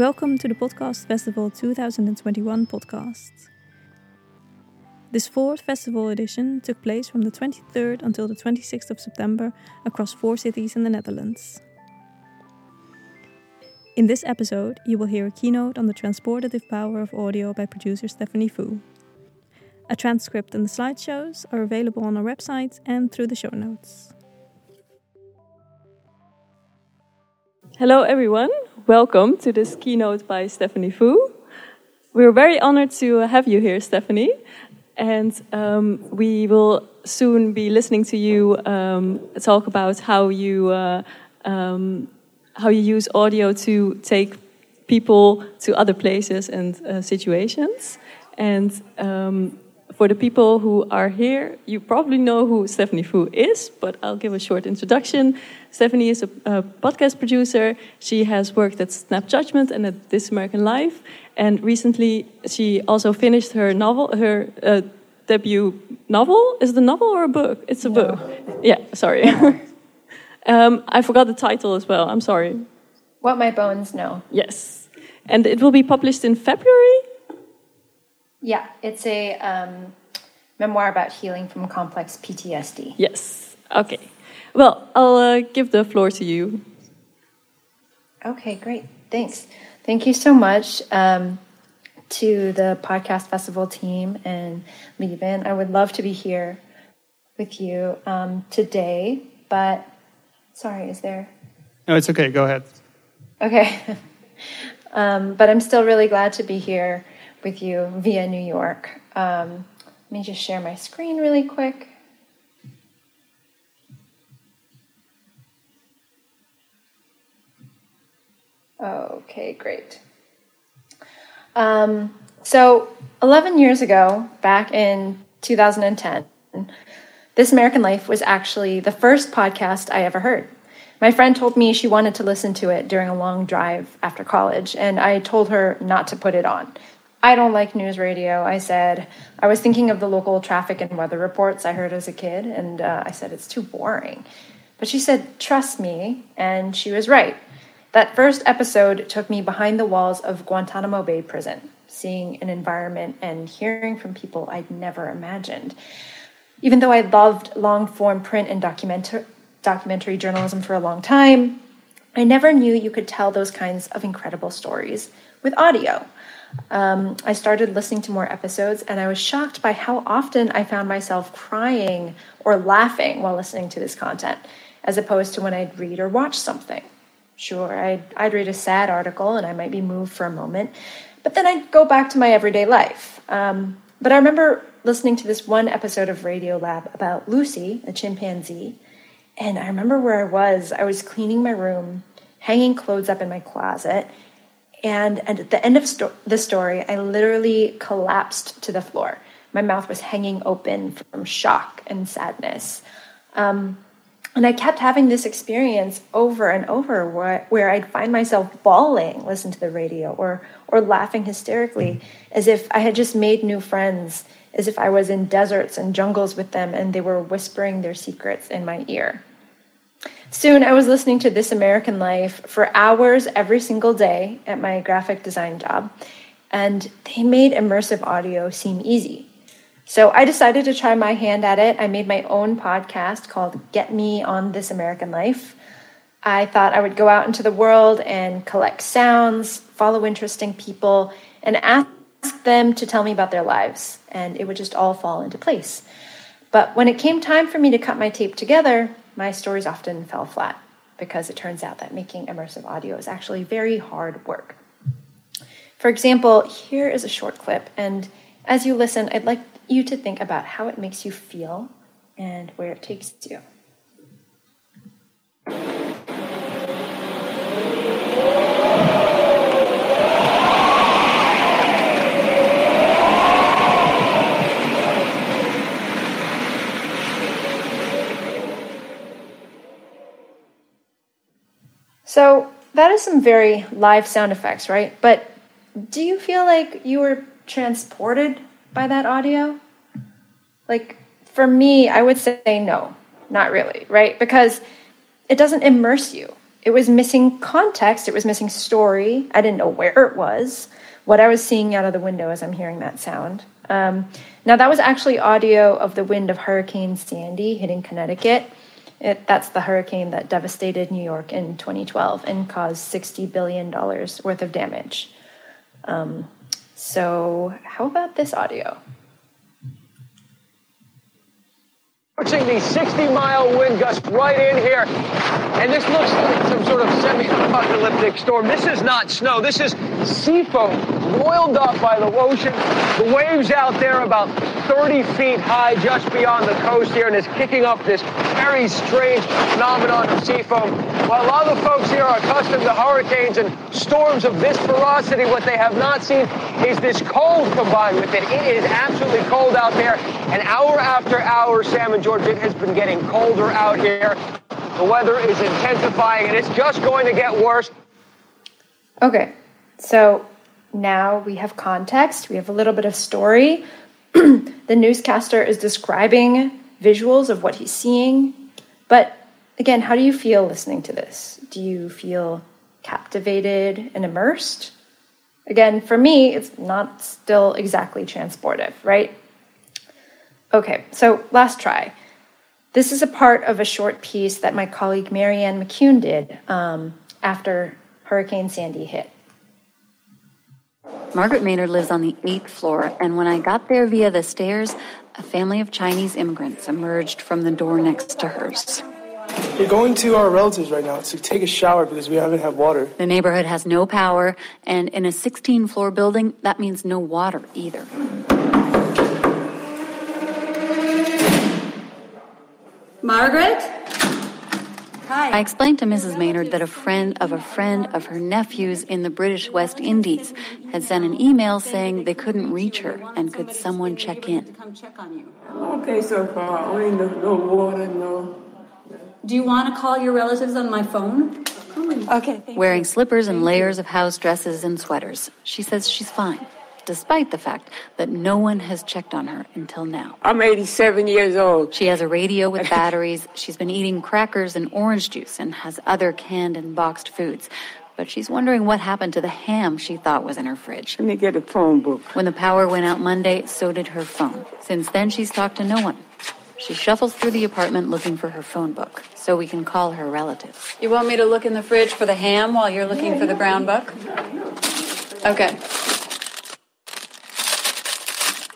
Welcome to the Podcast Festival 2021 podcast. This fourth festival edition took place from the 23rd until the 26th of September across four cities in the Netherlands. In this episode, you will hear a keynote on the transportative power of audio by producer Stephanie Fu. A transcript and the slideshows are available on our website and through the show notes. Hello, everyone. Welcome to this keynote by Stephanie Fu. We're very honored to have you here, Stephanie. And um, we will soon be listening to you um, talk about how you, uh, um, how you use audio to take people to other places and uh, situations. And um, for the people who are here, you probably know who Stephanie Fu is, but I'll give a short introduction. Stephanie is a, a, podcast producer. She has worked at Snap Judgment and at This American Life, and recently she also finished her novel, her uh, debut novel. Is it a novel or a book? It's a no. book. Yeah, sorry. um, I forgot the title as well. I'm sorry. What My Bones Know. Yes, and it will be published in February. Yeah, it's a um, memoir about healing from complex PTSD. Yes. Okay. Well, I'll uh, give the floor to you. Okay, great. Thanks. Thank you so much um, to the podcast festival team and Lieven. I would love to be here with you um, today, but sorry, is there? No, it's okay. Go ahead. Okay. um, but I'm still really glad to be here with you via New York. Um, let me just share my screen really quick. Okay, great. Um, so, 11 years ago, back in 2010, This American Life was actually the first podcast I ever heard. My friend told me she wanted to listen to it during a long drive after college, and I told her not to put it on I don't like news radio. I said, I was thinking of the local traffic and weather reports I heard as a kid, and uh, I said, it's too boring. But she said, trust me, and she was right. That first episode took me behind the walls of Guantanamo Bay prison, seeing an environment and hearing from people I'd never imagined. Even though I loved long form print and documentary, documentary journalism for a long time, I never knew you could tell those kinds of incredible stories with audio um, I started listening to more episodes and I was shocked by how often I found myself crying or laughing while listening to this content, as opposed to when I'd read or watch something. Sure, I'd, I'd read a sad article and I might be moved for a moment, but then I'd go back to my everyday life. Um, but I remember listening to this one episode of Radio Lab about Lucy, a chimpanzee, and I remember where I was. I was cleaning my room, hanging clothes up in my closet, and, and at the end of sto- the story, I literally collapsed to the floor. My mouth was hanging open from shock and sadness. Um, and I kept having this experience over and over where, where I'd find myself bawling, listen to the radio, or, or laughing hysterically, as if I had just made new friends, as if I was in deserts and jungles with them and they were whispering their secrets in my ear. Soon I was listening to This American Life for hours every single day at my graphic design job, and they made immersive audio seem easy. So I decided to try my hand at it. I made my own podcast called Get Me on This American Life. I thought I would go out into the world and collect sounds, follow interesting people, and ask them to tell me about their lives, and it would just all fall into place. But when it came time for me to cut my tape together, my stories often fell flat because it turns out that making immersive audio is actually very hard work. For example, here is a short clip, and as you listen, I'd like you to think about how it makes you feel and where it takes you. So that is some very live sound effects, right? But do you feel like you were transported by that audio? Like for me, I would say no, not really, right? Because it doesn't immerse you. it was missing context, it was missing story. I didn't know where it was, what I was seeing out of the window as I'm hearing that sound. Um, now, that was actually audio of the wind of Hurricane Sandy hitting Connecticut. It, that's the hurricane that devastated New York in 2012 and caused $60 billion worth of damage. Um, so, how about this audio? Watching the 60 mile wind gust right in here. And this looks like some sort of semi apocalyptic storm. This is not snow. This is sea foam roiled up by the ocean. The waves out there about 30 feet high just beyond the coast here and is kicking up this very strange phenomenon of sea foam. While a lot of the folks here are accustomed to hurricanes and storms of this ferocity, what they have not seen is this cold combined with it. It is absolutely cold out there. And hour after hour, Sam and George, it has been getting colder out here. The weather is intensifying and it's just going to get worse. Okay, so now we have context, we have a little bit of story. the newscaster is describing visuals of what he's seeing. But again, how do you feel listening to this? Do you feel captivated and immersed? Again, for me, it's not still exactly transportive, right? Okay, so last try. This is a part of a short piece that my colleague Marianne McCune did um, after Hurricane Sandy hit. Margaret Maynard lives on the eighth floor, and when I got there via the stairs, a family of Chinese immigrants emerged from the door next to hers. We're going to our relatives right now to take a shower because we haven't had water. The neighborhood has no power, and in a 16 floor building, that means no water either. Margaret? Hi. I explained to Mrs. Maynard that a friend of a friend of her nephew's in the British West Indies had sent an email saying they couldn't reach her and could someone check in. Okay, so far. We no, no water, no. Do you want to call your relatives on my phone? Okay. Wearing slippers and layers of house dresses and sweaters, she says she's fine despite the fact that no one has checked on her until now. I'm 87 years old. She has a radio with batteries. She's been eating crackers and orange juice and has other canned and boxed foods. But she's wondering what happened to the ham she thought was in her fridge. Let me get a phone book. When the power went out Monday, so did her phone. Since then, she's talked to no one. She shuffles through the apartment looking for her phone book so we can call her relatives. You want me to look in the fridge for the ham while you're looking for the brown book? Okay.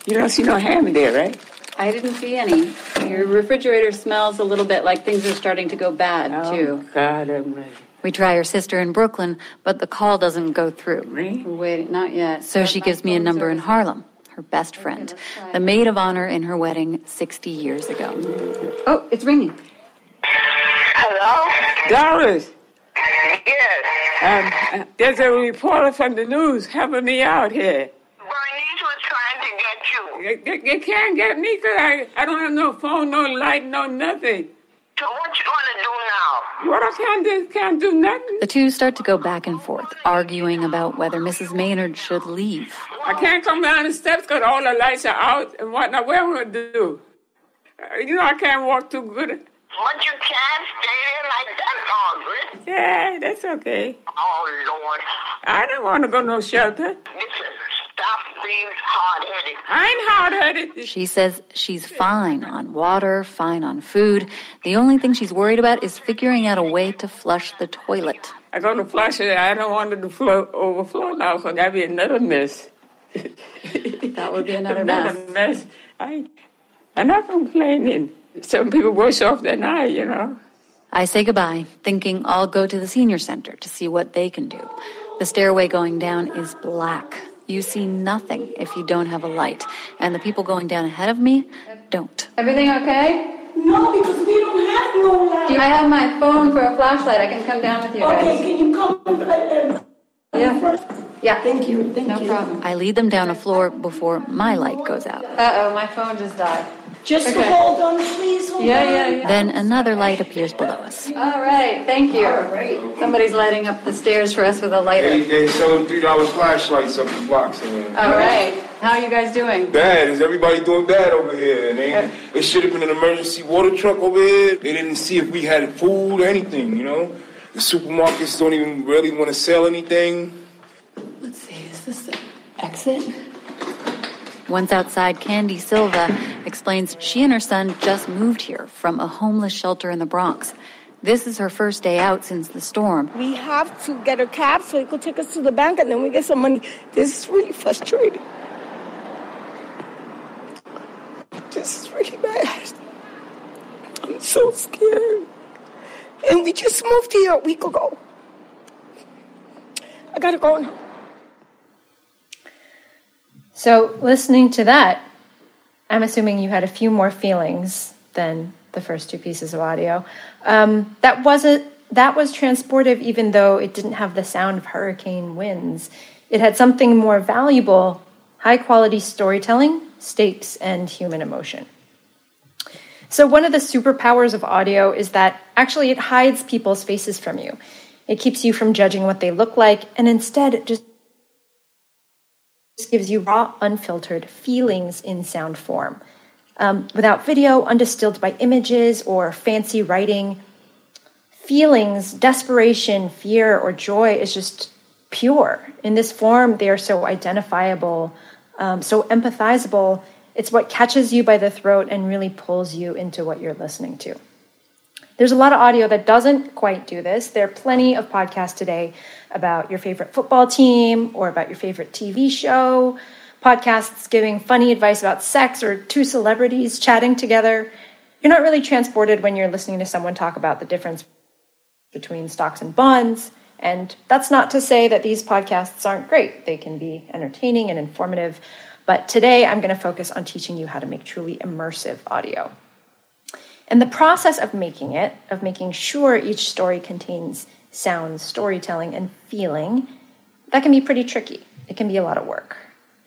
You don't see no ham in there, right? I didn't see any. Your refrigerator smells a little bit like things are starting to go bad, oh, too. God, I'm ready. We try her sister in Brooklyn, but the call doesn't go through. Really? Wait, not yet. So she gives me a number in Harlem, her best friend, the maid of honor in her wedding 60 years ago. Oh, it's ringing. Hello? Doris, Yes. um, uh, there's a reporter from the news helping me out here. Bernice was trying to get you. They, they, they can't get me because I, I don't have no phone, no light, no nothing. So what you gonna do now? What I can't do, can't do nothing. The two start to go back and forth, arguing about whether Mrs. Maynard should leave. I can't come down the steps because all the lights are out and whatnot. What am I going to do? Uh, you know, I can't walk too good. But you can't stay there like that, Margaret. Yeah, that's okay. Oh, Lord. I don't want to go no shelter. Listen, stop being hard-headed. I ain't hard-headed. She says she's fine on water, fine on food. The only thing she's worried about is figuring out a way to flush the toilet. I go to flush it. I don't want it to flow, overflow now because that'd be another mess. That would be another mess. Mess. I, I'm not complaining. Some people worse off than I, you know. I say goodbye, thinking I'll go to the senior center to see what they can do. The stairway going down is black. You see nothing if you don't have a light, and the people going down ahead of me don't. Everything okay? No, because we don't have no light. Do I have my phone for a flashlight. I can come down with you Okay, guys. can you come Yeah. first? Yeah. Thank you, thank No you. problem. I lead them down a floor before my light goes out. Uh oh, my phone just died. Just Okay. hold on, please, hold Yeah, on. yeah, yeah. Then another light appears below us. All right, thank you. All right. Somebody's lighting up the stairs for us with a light. They, lighter. they sold three dollar flashlights up the blocks. All right. How are you guys doing? Bad. Is everybody doing bad over here? And they, it should have been an emergency water truck over here. They didn't see if we had food or anything, you know. the supermarkets don't even really want to sell anything. Let's see, is this the exit? Once outside, Candy Silva explains she and her son just moved here from a homeless shelter in the Bronx. This is her first day out since the storm. We have to get a cab so he could take us to the bank and then we get some money. This is really frustrating. This is really bad. I'm so scared. And we just moved here a week ago. I gotta go now. So, listening to that, I'm assuming you had a few more feelings than the first two pieces of audio. Um, that wasn't that was transportive, even though it didn't have the sound of hurricane winds. It had something more valuable: high quality storytelling, stakes, and human emotion. So, one of the superpowers of audio is that actually it hides people's faces from you. It keeps you from judging what they look like, and instead just gives you raw, unfiltered feelings in sound form. Um, without video, undistilled by images or fancy writing, feelings, desperation, fear, or joy is just pure. In this form, they are so identifiable, um, so empathizable. It's what catches you by the throat and really pulls you into what you're listening to. There's a lot of audio that doesn't quite do this. There are plenty of podcasts today about your favorite football team or about your favorite TV show, podcasts giving funny advice about sex or two celebrities chatting together. You're not really transported when you're listening to someone talk about the difference between stocks and bonds. And that's not to say that these podcasts aren't great. They can be entertaining and informative. But today I'm going to focus on teaching you how to make truly immersive audio. And the process of making it, of making sure each story contains sound, storytelling, and feeling, that can be pretty tricky. It can be a lot of work.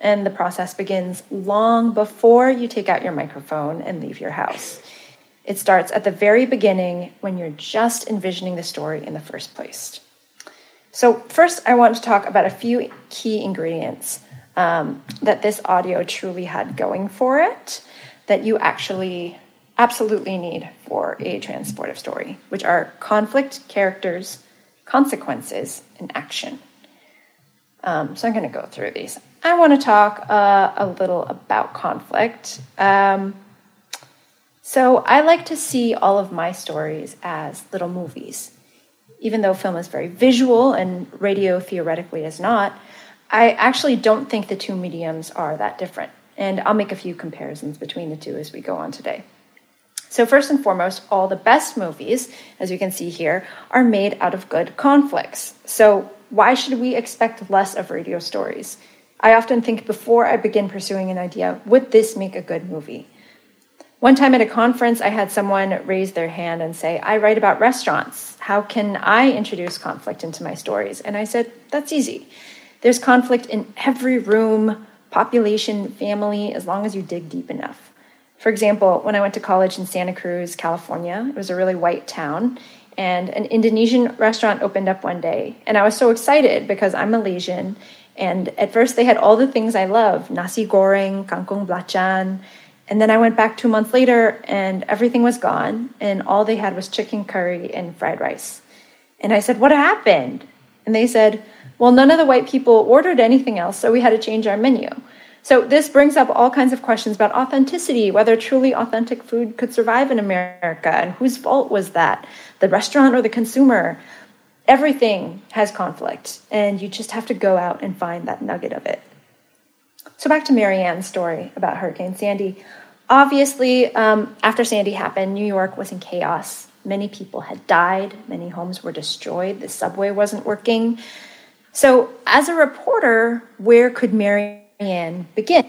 And the process begins long before you take out your microphone and leave your house. It starts at the very beginning when you're just envisioning the story in the first place. So, first, I want to talk about a few key ingredients um, that this audio truly had going for it that you actually absolutely need for a transportive story, which are conflict, characters, consequences, and action. Um, so I'm going to go through these. I want to talk uh, a little about conflict. Um, so I like to see all of my stories as little movies. Even though film is very visual and radio theoretically is not, I actually don't think the two mediums are that different. And I'll make a few comparisons between the two as we go on today. So, first and foremost, all the best movies, as you can see here, are made out of good conflicts. So, why should we expect less of radio stories? I often think before I begin pursuing an idea, would this make a good movie? One time at a conference, I had someone raise their hand and say, I write about restaurants. How can I introduce conflict into my stories? And I said, That's easy. There's conflict in every room, population, family, as long as you dig deep enough. For example, when I went to college in Santa Cruz, California, it was a really white town, and an Indonesian restaurant opened up one day. And I was so excited because I'm Malaysian. And at first, they had all the things I love nasi goreng, kangkung belacan. And then I went back two months later, and everything was gone. And all they had was chicken curry and fried rice. And I said, What happened? And they said, Well, none of the white people ordered anything else, so we had to change our menu. So this brings up all kinds of questions about authenticity, whether truly authentic food could survive in America, and whose fault was that? The restaurant or the consumer? Everything has conflict, and you just have to go out and find that nugget of it. So back to Marianne's story about Hurricane Sandy. Obviously, um, after Sandy happened, New York was in chaos. Many people had died, many homes were destroyed, the subway wasn't working. So, as a reporter, where could Marianne Marianne begin.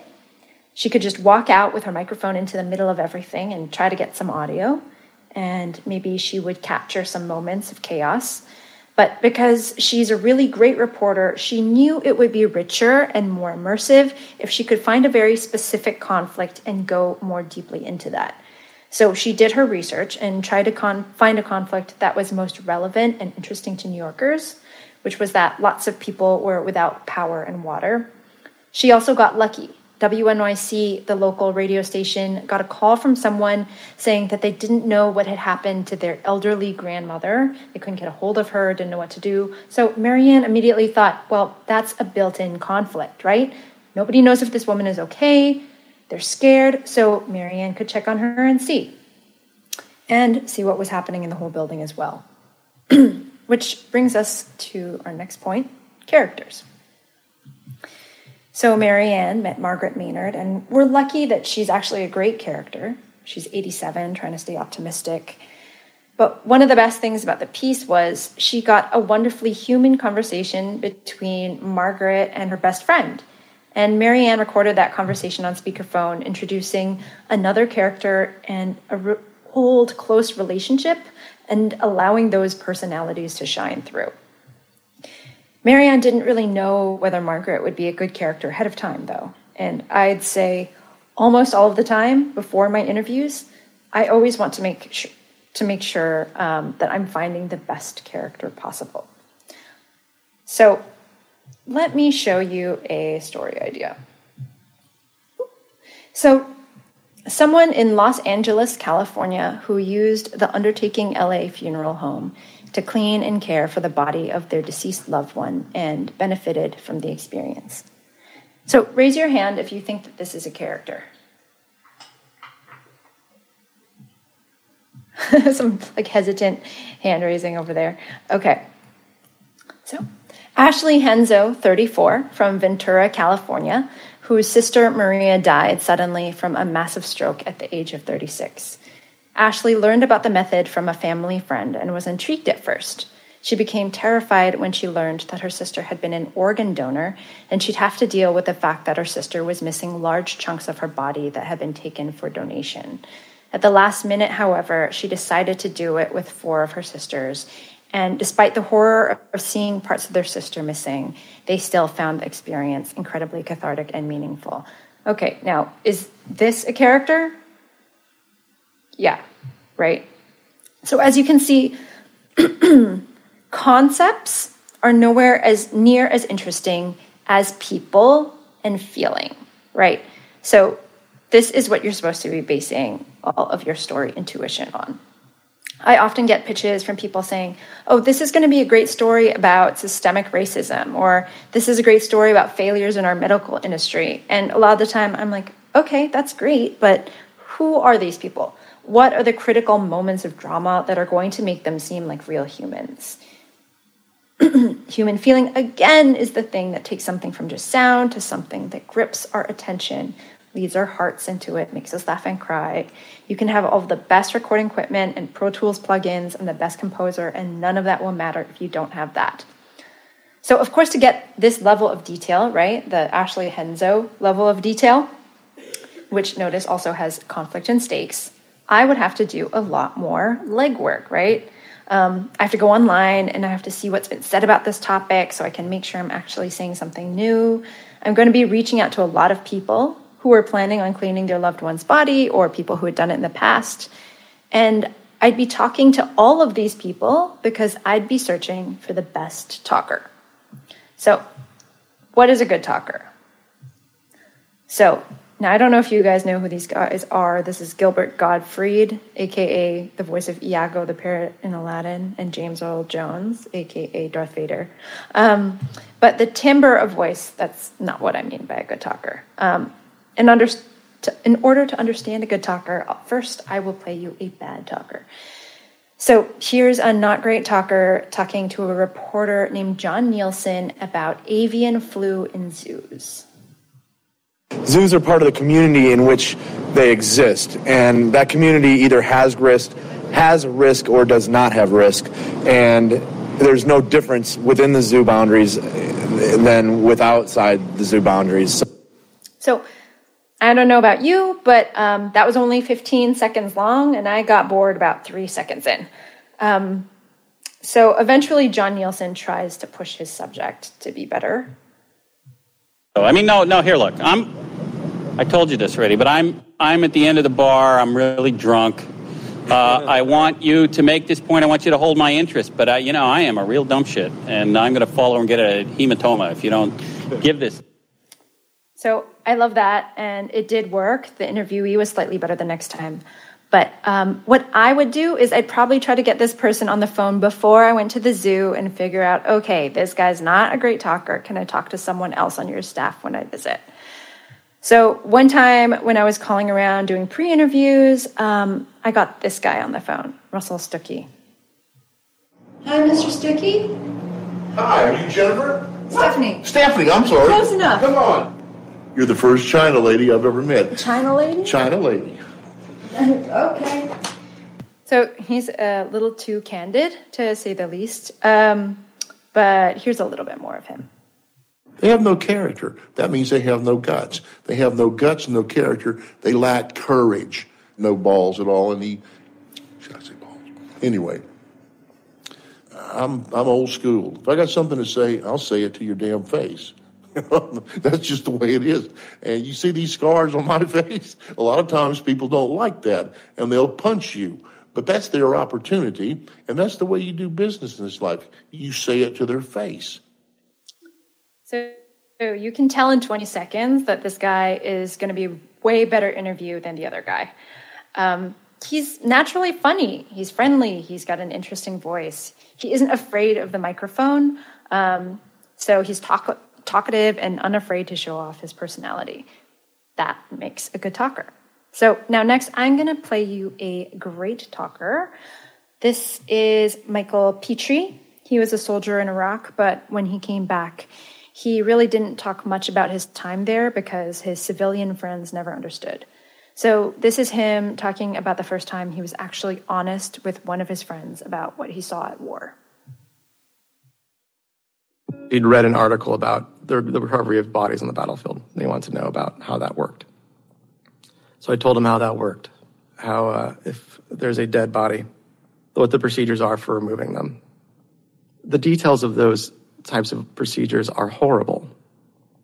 She could just walk out with her microphone into the middle of everything and try to get some audio, and maybe she would capture some moments of chaos. But because she's a really great reporter, she knew it would be richer and more immersive if she could find a very specific conflict and go more deeply into that. So she did her research and tried to con- find a conflict that was most relevant and interesting to New Yorkers, which was that lots of people were without power and water. She also got lucky. WNYC, the local radio station, got a call from someone saying that they didn't know what had happened to their elderly grandmother. They couldn't get a hold of her, didn't know what to do. So Marianne immediately thought, well, that's a built in conflict, right? Nobody knows if this woman is okay. They're scared. So Marianne could check on her and see. And see what was happening in the whole building as well. Which brings us to our next point characters. So Marianne met Margaret Maynard, and we're lucky that she's actually a great character. She's 87, trying to stay optimistic. But one of the best things about the piece was she got a wonderfully human conversation between Margaret and her best friend. And Marianne recorded that conversation on speakerphone, introducing another character and a re- old, close relationship and allowing those personalities to shine through. Marianne didn't really know whether Margaret would be a good character ahead of time, though. And I'd say almost all of the time before my interviews, I always want to make sure, to make sure um, that I'm finding the best character possible. So let me show you a story idea. So, someone in Los Angeles, California, who used the Undertaking LA funeral home to clean and care for the body of their deceased loved one and benefited from the experience. So raise your hand if you think that this is a character. Some like hesitant hand raising over there. Okay. So, Ashley Henzo, 34, from Ventura, California, whose sister Maria died suddenly from a massive stroke at the age of 36. Ashley learned about the method from a family friend and was intrigued at first. She became terrified when she learned that her sister had been an organ donor and she'd have to deal with the fact that her sister was missing large chunks of her body that had been taken for donation. At the last minute, however, she decided to do it with four of her sisters. And despite the horror of seeing parts of their sister missing, they still found the experience incredibly cathartic and meaningful. Okay, now, is this a character? Yeah, right? So, as you can see, concepts are nowhere as near as interesting as people and feeling, right? So, this is what you're supposed to be basing all of your story intuition on. I often get pitches from people saying, Oh, this is going to be a great story about systemic racism, or this is a great story about failures in our medical industry. And a lot of the time, I'm like, Okay, that's great, but who are these people? What are the critical moments of drama that are going to make them seem like real humans? Human feeling, again, is the thing that takes something from just sound to something that grips our attention, leads our hearts into it, makes us laugh and cry. You can have all the best recording equipment and Pro Tools plugins and the best composer, and none of that will matter if you don't have that. So, of course, to get this level of detail, right, the Ashley Henzo level of detail, which notice also has conflict and stakes, I would have to do a lot more legwork, right? Um, I have to go online and I have to see what's been said about this topic so I can make sure I'm actually saying something new. I'm going to be reaching out to a lot of people who are planning on cleaning their loved one's body or people who had done it in the past. And I'd be talking to all of these people because I'd be searching for the best talker. So, what is a good talker? So, now, I don't know if you guys know who these guys are. This is Gilbert Gottfried, aka the voice of Iago the parrot in Aladdin, and James Earl Jones, aka Darth Vader. Um, but the timbre of voice, that's not what I mean by a good talker. Um, in, under, to, in order to understand a good talker, first I will play you a bad talker. So here's a not great talker talking to a reporter named John Nielsen about avian flu in zoos. Zoos are part of the community in which they exist, and that community either has risk, has risk, or does not have risk, and there's no difference within the zoo boundaries than with outside the zoo boundaries. So, I don't know about you, but um, that was only 15 seconds long, and I got bored about three seconds in. Um, so eventually, John Nielsen tries to push his subject to be better I mean, no, no. Here, look. I'm. I told you this already, but I'm. I'm at the end of the bar. I'm really drunk. Uh, I want you to make this point. I want you to hold my interest. But I, you know, I am a real dumb shit, and I'm going to follow and get a hematoma if you don't give this. So I love that. And it did work. The interviewee was slightly better the next time. But um, what I would do is I'd probably try to get this person on the phone before I went to the zoo and figure out okay, this guy's not a great talker. Can I talk to someone else on your staff when I visit? So, one time when I was calling around doing pre interviews, um, I got this guy on the phone, Russell Stuckey. Hi, Mr. Stuckey. Hi, are you Jennifer? Stephanie. Stephanie, I'm sorry. Close enough. Come on. You're the first China lady I've ever met. China lady? China lady. okay. So he's a little too candid, to say the least. Um, but here's a little bit more of him. They have no character. That means they have no guts. They have no guts, no character. They lack courage. No balls at all. And he, should I say balls? Anyway, I'm, I'm old school. If I got something to say, I'll say it to your damn face. That's just the way it is. And you see these scars on my face? A lot of times people don't like that and they'll punch you. But that's their opportunity. And that's the way you do business in this life. You say it to their face. So you can tell in 20 seconds that this guy is going to be way better interview than the other guy. Um, he's naturally funny. He's friendly. He's got an interesting voice. He isn't afraid of the microphone. Um, so he's talk- talkative and unafraid to show off his personality. That makes a good talker. So now, next, I'm going to play you a great talker. This is Michael Petrie. He was a soldier in Iraq, but when he came back, he really didn't talk much about his time there because his civilian friends never understood. So, this is him talking about the first time he was actually honest with one of his friends about what he saw at war. He'd read an article about the, the recovery of bodies on the battlefield. And he wanted to know about how that worked. So I told him how that worked, how uh, if there's a dead body, what the procedures are for removing them. The details of those types of procedures are horrible.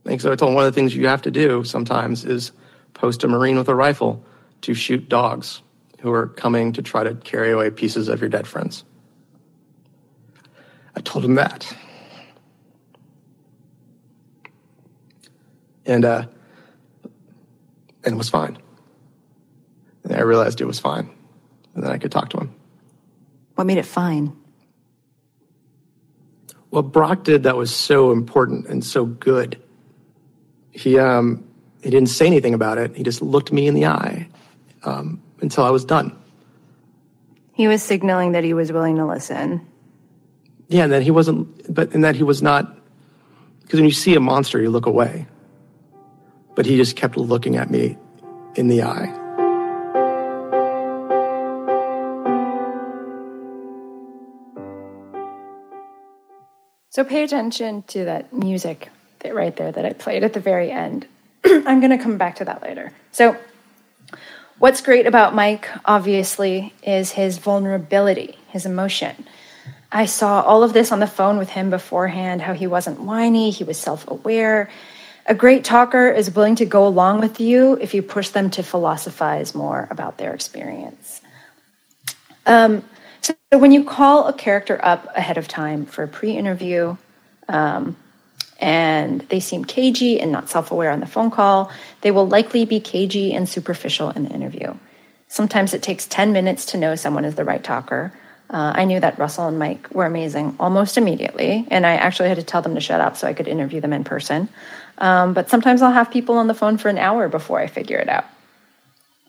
And so I told him one of the things you have to do sometimes is post a Marine with a rifle to shoot dogs who are coming to try to carry away pieces of your dead friends. I told him that. And, uh, and it was fine. And I realized it was fine. And then I could talk to him. What made it fine? what Brock did that was so important and so good. He um, he didn't say anything about it. He just looked me in the eye um, until I was done. He was signaling that he was willing to listen. Yeah, and that he wasn't, but and that he was not, because when you see a monster, you look away. But he just kept looking at me in the eye. So pay attention to that music right there that I played at the very end. I'm going to come back to that later. So, what's great about Mike, obviously, is his vulnerability, his emotion. I saw all of this on the phone with him beforehand how he wasn't whiny, he was self aware. A great talker is willing to go along with you if you push them to philosophize more about their experience. Um, so when you call a character up ahead of time for a pre-interview, um, and they seem cagey and not self-aware on the phone call, they will likely be cagey and superficial in the interview. Sometimes it takes 10 minutes to know someone is the right talker. Uh, I knew that Russell and Mike were amazing almost immediately, and I actually had to tell them to shut up so I could interview them in person. Um, but sometimes I'll have people on the phone for an hour before I figure it out.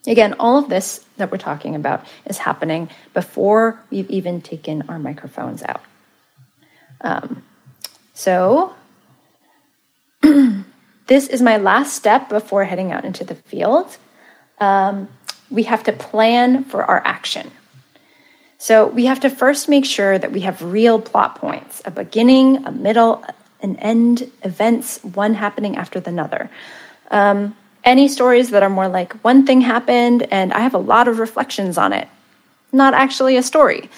Again, all of this that we're talking about is happening before we've even taken our microphones out. Um, so, this is my last step before heading out into the field. Um, we have to plan for our action. So, we have to first make sure that we have real plot points a beginning, a middle, an end, events, one happening after another. Um, any stories that are more like one thing happened and I have a lot of reflections on it, not actually a story.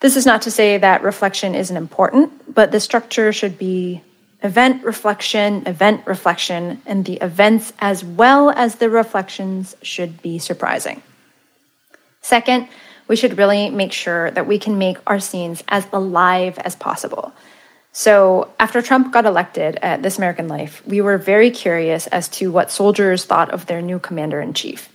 This is not to say that reflection isn't important, but the structure should be event reflection, event reflection, and the events as well as the reflections should be surprising. Second, we should really make sure that we can make our scenes as alive as possible. So, after Trump got elected at This American Life, we were very curious as to what soldiers thought of their new commander in chief.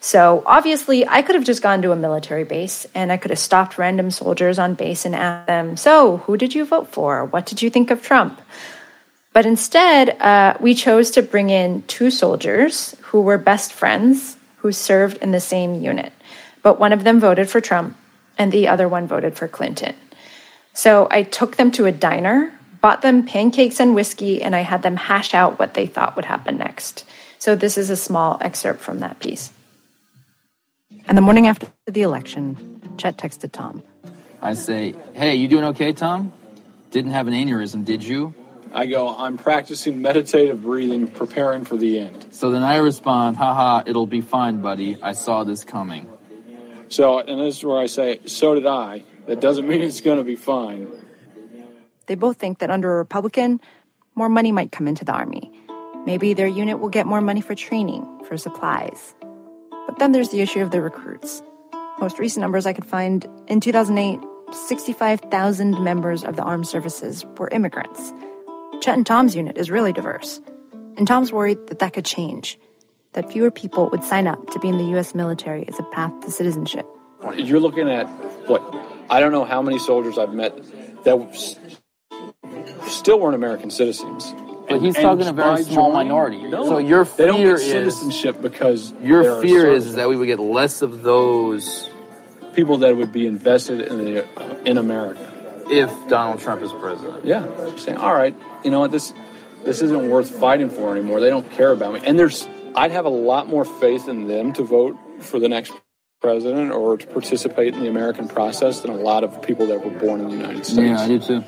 So, obviously, I could have just gone to a military base and I could have stopped random soldiers on base and asked them, So, who did you vote for? What did you think of Trump? But instead, uh, we chose to bring in two soldiers who were best friends who served in the same unit. But one of them voted for Trump and the other one voted for Clinton. So I took them to a diner, bought them pancakes and whiskey, and I had them hash out what they thought would happen next. So this is a small excerpt from that piece. And the morning after the election, Chet texted Tom. I say, Hey, you doing okay, Tom? Didn't have an aneurysm, did you? I go, I'm practicing meditative breathing, preparing for the end. So then I respond, Haha, it'll be fine, buddy. I saw this coming. So, and this is where I say, So did I. That doesn't mean it's going to be fine. They both think that under a Republican, more money might come into the Army. Maybe their unit will get more money for training, for supplies. But then there's the issue of the recruits. Most recent numbers I could find in 2008, 65,000 members of the armed services were immigrants. Chet and Tom's unit is really diverse. And Tom's worried that that could change, that fewer people would sign up to be in the U.S. military as a path to citizenship. You're looking at what I don't know how many soldiers I've met that still weren't American citizens. But he's and, talking a very small joining, minority. No, so your fear they don't get is citizenship because your fear is, is that we would get less of those people that would be invested in the, in America if Donald Trump is president. Yeah, saying all right, you know what this this isn't worth fighting for anymore. They don't care about me, and there's I'd have a lot more faith in them to vote for the next president or to participate in the American process than a lot of people that were born in the United States. Yeah, I do too.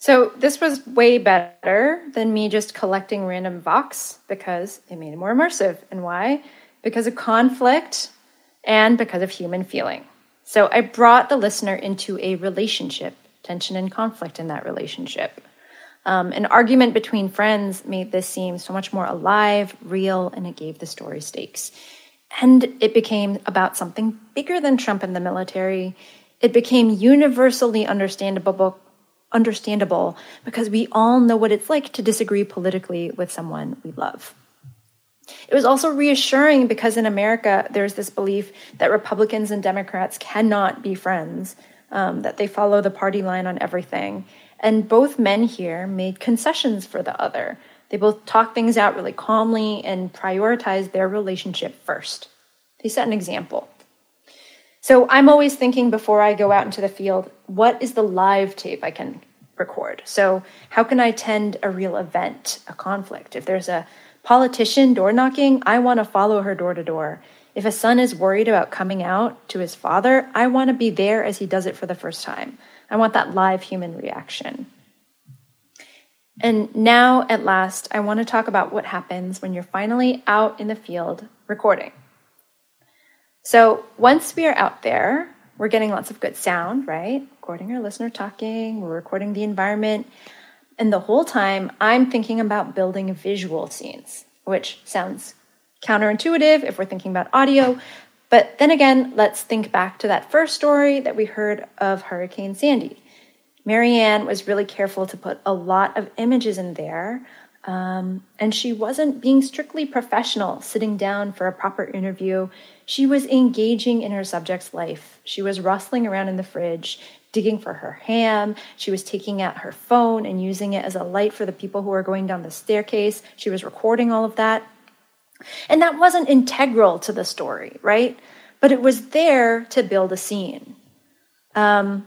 So this was way better than me just collecting random vox because it made it more immersive. And why? Because of conflict and because of human feeling. So I brought the listener into a relationship, tension and conflict in that relationship. Um, an argument between friends made this seem so much more alive, real, and it gave the story stakes. And it became about something bigger than Trump and the military. It became universally understandable, understandable because we all know what it's like to disagree politically with someone we love. It was also reassuring because in America, there's this belief that Republicans and Democrats cannot be friends, um, that they follow the party line on everything. And both men here made concessions for the other. They both talked things out really calmly and prioritized their relationship first. They set an example. So I'm always thinking before I go out into the field, what is the live tape I can record? So, how can I attend a real event, a conflict? If there's a politician door knocking, I want to follow her door to door. If a son is worried about coming out to his father, I want to be there as he does it for the first time. I want that live human reaction. And now, at last, I want to talk about what happens when you're finally out in the field recording. So, once we are out there, we're getting lots of good sound, right? Recording our listener talking, we're recording the environment. And the whole time, I'm thinking about building visual scenes, which sounds counterintuitive if we're thinking about audio, but then again, let's think back to that first story that we heard of Hurricane Sandy. Marianne was really careful to put a lot of images in there, um, and she wasn't being strictly professional, sitting down for a proper interview. She was engaging in her subject's life. She was rustling around in the fridge, digging for her ham. She was taking out her phone and using it as a light for the people who were going down the staircase. She was recording all of that. And that wasn't integral to the story, right? But it was there to build a scene. Um,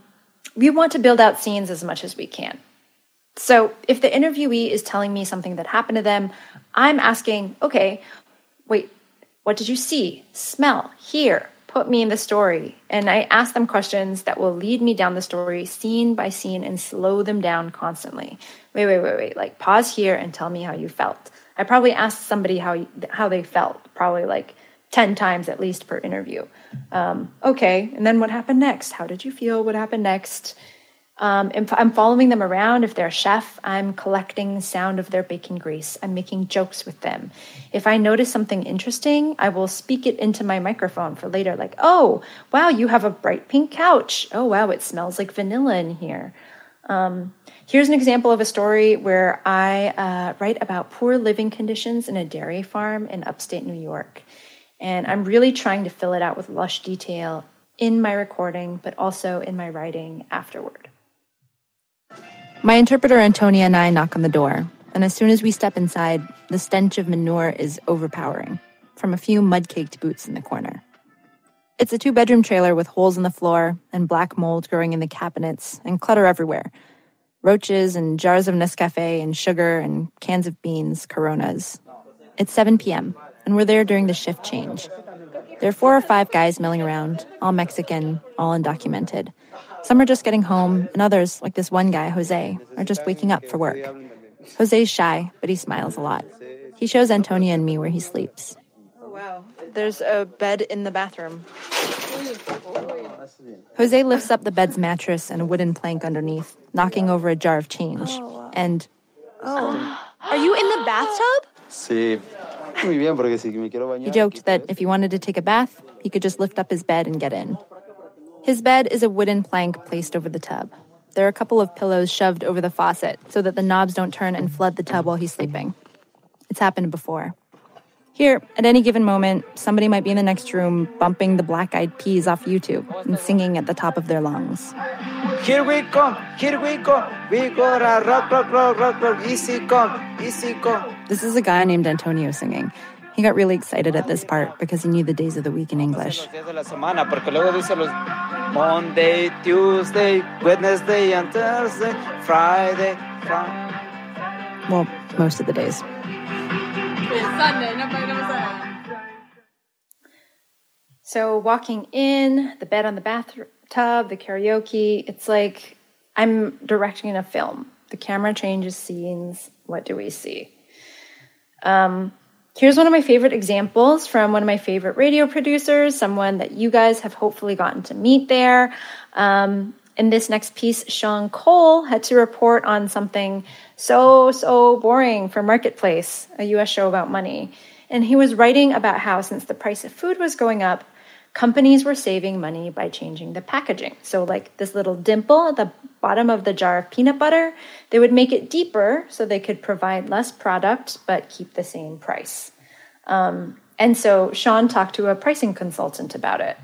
we want to build out scenes as much as we can. So if the interviewee is telling me something that happened to them, I'm asking, okay, wait, what did you see, smell, hear? Put me in the story. And I ask them questions that will lead me down the story scene by scene and slow them down constantly. Wait, wait, wait, wait. Like, pause here and tell me how you felt. I probably asked somebody how how they felt, probably like ten times at least per interview. Um, okay, and then what happened next? How did you feel? What happened next? Um, I'm following them around, if they're a chef, I'm collecting the sound of their baking grease. I'm making jokes with them. If I notice something interesting, I will speak it into my microphone for later, like, oh, wow, you have a bright pink couch. Oh, wow, it smells like vanilla in here. Um, here's an example of a story where I uh, write about poor living conditions in a dairy farm in upstate New York. And I'm really trying to fill it out with lush detail in my recording, but also in my writing afterward. My interpreter Antonia and I knock on the door, and as soon as we step inside, the stench of manure is overpowering from a few mud caked boots in the corner. It's a two bedroom trailer with holes in the floor and black mold growing in the cabinets and clutter everywhere roaches and jars of Nescafe and sugar and cans of beans, coronas. It's 7 p.m., and we're there during the shift change. There are four or five guys milling around, all Mexican, all undocumented. Some are just getting home, and others, like this one guy, Jose, are just waking up for work. Jose's shy, but he smiles a lot. He shows Antonia and me where he sleeps. Wow. There's a bed in the bathroom. Jose lifts up the bed's mattress and a wooden plank underneath, knocking over a jar of change. And. Oh. Are you in the bathtub? Sí. Muy bien, porque si me quiero bañar. He joked that if he wanted to take a bath, he could just lift up his bed and get in. His bed is a wooden plank placed over the tub. There are a couple of pillows shoved over the faucet so that the knobs don't turn and flood the tub while he's sleeping. It's happened before. Here, at any given moment, somebody might be in the next room bumping the black eyed peas off YouTube and singing at the top of their lungs. Here we come, here we go, we gonna rock, rock, rock, rock, rock, easy come, easy come. This is a guy named Antonio singing. He got really excited at this part because he knew the days of the week in English. Monday, Tuesday, Wednesday, and Thursday, Friday, Well, most of the days. So walking in, the bed on the bathtub, the karaoke, it's like I'm directing a film. The camera changes scenes. What do we see? Um, here's one of my favorite examples from one of my favorite radio producers, someone that you guys have hopefully gotten to meet there. Um, in this next piece, Sean Cole had to report on something so, so boring for Marketplace, a US show about money. And he was writing about how, since the price of food was going up, companies were saving money by changing the packaging. So, like this little dimple at the bottom of the jar of peanut butter, they would make it deeper so they could provide less product but keep the same price. Um, and so, Sean talked to a pricing consultant about it.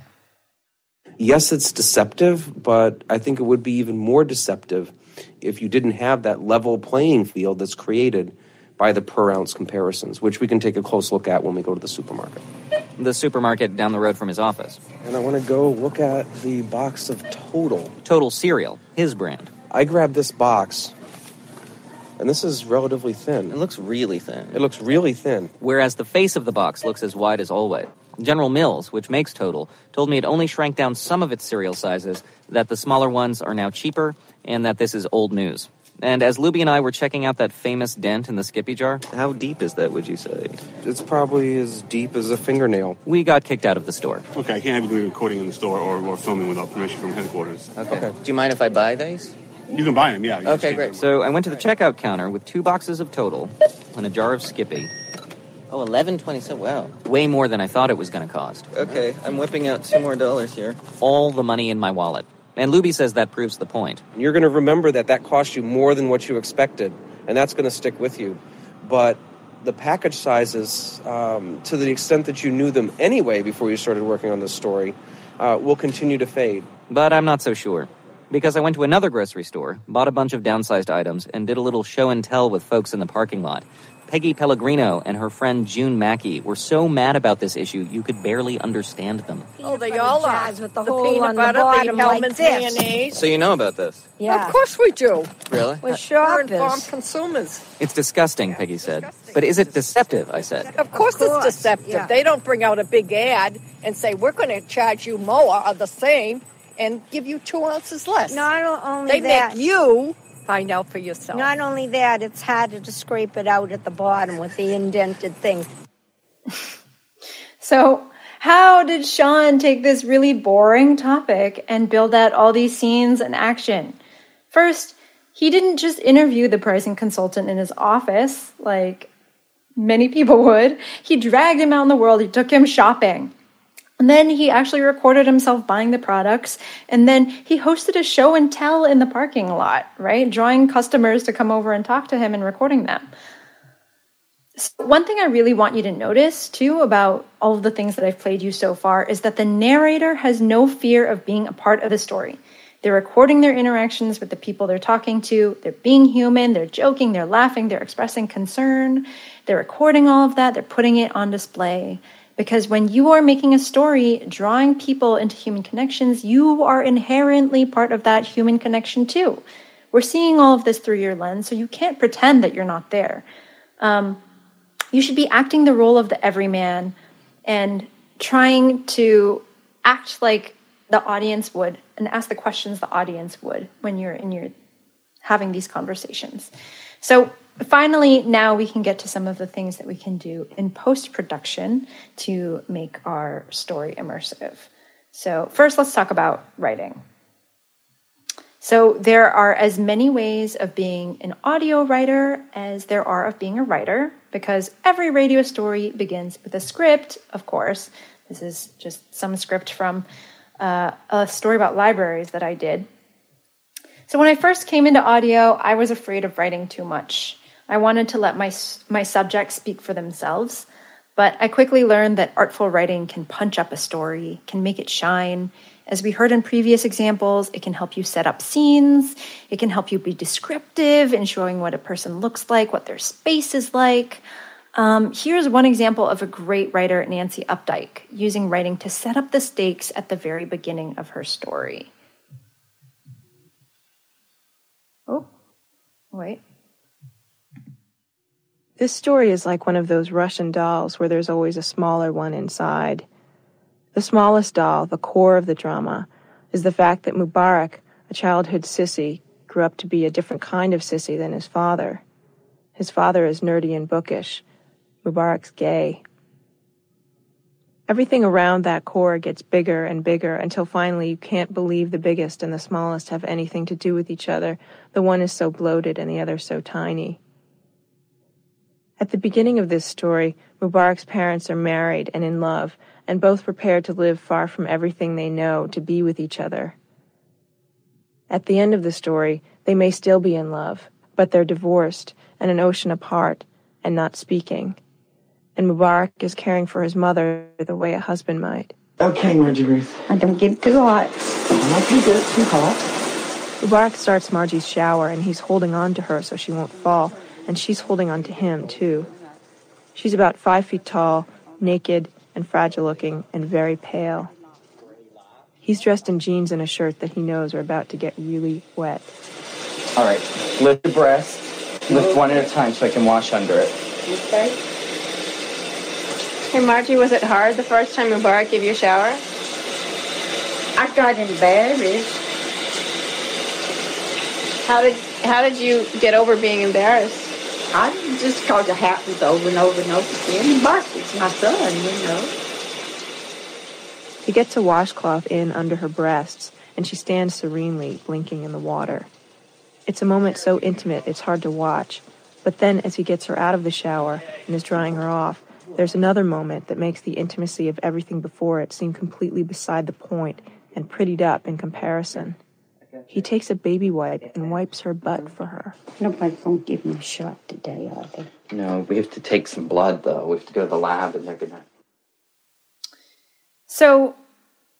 Yes, it's deceptive, but I think it would be even more deceptive if you didn't have that level playing field that's created by the per ounce comparisons, which we can take a close look at when we go to the supermarket. The supermarket down the road from his office. And I want to go look at the box of Total. Total Cereal, his brand. I grabbed this box, and this is relatively thin. It looks really thin. It looks really thin. Whereas the face of the box looks as wide as Always. General Mills, which makes Total, told me it only shrank down some of its cereal sizes, that the smaller ones are now cheaper, and that this is old news. And as Luby and I were checking out that famous dent in the Skippy jar, how deep is that, would you say? It's probably as deep as a fingernail. We got kicked out of the store. Okay, I can't have you recording in the store or, or filming without permission from headquarters. Okay. okay. Do you mind if I buy these? You can buy them, yeah. Okay, great. So I went to the checkout counter with two boxes of Total and a jar of Skippy. Oh, eleven twenty-seven. Wow. Way more than I thought it was going to cost. Okay, I'm whipping out two more dollars here. All the money in my wallet. And Luby says that proves the point. You're going to remember that that cost you more than what you expected, and that's going to stick with you. But the package sizes, um, to the extent that you knew them anyway before you started working on this story, uh, will continue to fade. But I'm not so sure. Because I went to another grocery store, bought a bunch of downsized items, and did a little show and tell with folks in the parking lot. Peggy Pellegrino and her friend June Mackey were so mad about this issue you could barely understand them. Oh, they all are. With the, The hole peanut on butter, the bottom like this. mayonnaise. So you know about this? Yeah. Of course we do. Really? We're sure informed consumers. It's disgusting, Peggy said. But is it deceptive? I said. Of course, it's deceptive. yeah. They don't bring out a big ad and say, we're going to charge you more or the same and give you two ounces less. Not only they that- make you find out for yourself. Not only that, it's harder to scrape it out at the bottom with the indented thing. So, how did Sean take this really boring topic and build out all these scenes and action? First, he didn't just interview the pricing consultant in his office like many people would. He dragged him out in the world, he took him shopping. And then he actually recorded himself buying the products. And then he hosted a show and tell in the parking lot, right? Drawing customers to come over and talk to him and recording them. So one thing I really want you to notice too about all of the things that I've played you so far is that the narrator has no fear of being a part of the story. They're recording their interactions with the people they're talking to. They're being human. They're joking. They're laughing. They're expressing concern. They're recording all of that. They're putting it on display. Because when you are making a story, drawing people into human connections, you are inherently part of that human connection too. We're seeing all of this through your lens, so you can't pretend that you're not there. Um, you should be acting the role of the everyman and trying to act like the audience would and ask the questions the audience would when you're in your having these conversations. So finally, now we can get to some of the things that we can do in post production to make our story immersive. So, first, let's talk about writing. So, there are as many ways of being an audio writer as there are of being a writer, because every radio story begins with a script, of course. This is just some script from uh, a story about libraries that I did. So, when I first came into audio, I was afraid of writing too much. I wanted to let my, my subjects speak for themselves, but I quickly learned that artful writing can punch up a story, can make it shine. As we heard in previous examples, it can help you set up scenes, it can help you be descriptive in showing what a person looks like, what their space is like. Um, here's one example of a great writer, Nancy Updike, using writing to set up the stakes at the very beginning of her story. Oh, wait. This story is like one of those Russian dolls where there's always a smaller one inside. The smallest doll, the core of the drama, is the fact that Mubarak, a childhood sissy, grew up to be a different kind of sissy than his father. His father is nerdy and bookish. Mubarak's gay. Everything around that core gets bigger and bigger until finally you can't believe the biggest and the smallest have anything to do with each other. The one is so bloated and the other so tiny. At the beginning of this story, Mubarak's parents are married and in love, and both prepared to live far from everything they know to be with each other. At the end of the story, they may still be in love, but they're divorced and an ocean apart and not speaking. And Mubarak is caring for his mother the way a husband might. Okay, Margie Ruth. I don't get too hot. I'm not gonna get too hot. Mubarak starts Margie's shower and he's holding on to her so she won't fall and she's holding on to him, too. She's about five feet tall, naked and fragile looking, and very pale. He's dressed in jeans and a shirt that he knows are about to get really wet. All right, lift your breast. Lift one at a time so I can wash under it. Okay. Hey, Margie, was it hard the first time Mubarak gave you a shower? I got embarrassed. How did how did you get over being embarrassed? I just cause it happens over and over and over again. But it's my son, you know. He gets a washcloth in under her breasts, and she stands serenely, blinking in the water. It's a moment so intimate it's hard to watch. But then, as he gets her out of the shower and is drying her off, there's another moment that makes the intimacy of everything before it seem completely beside the point and prettied up in comparison. He takes a baby wipe and wipes her butt for her. Nobody's gonna give me a shot today, are they? No, we have to take some blood, though. We have to go to the lab, and they're gonna. So,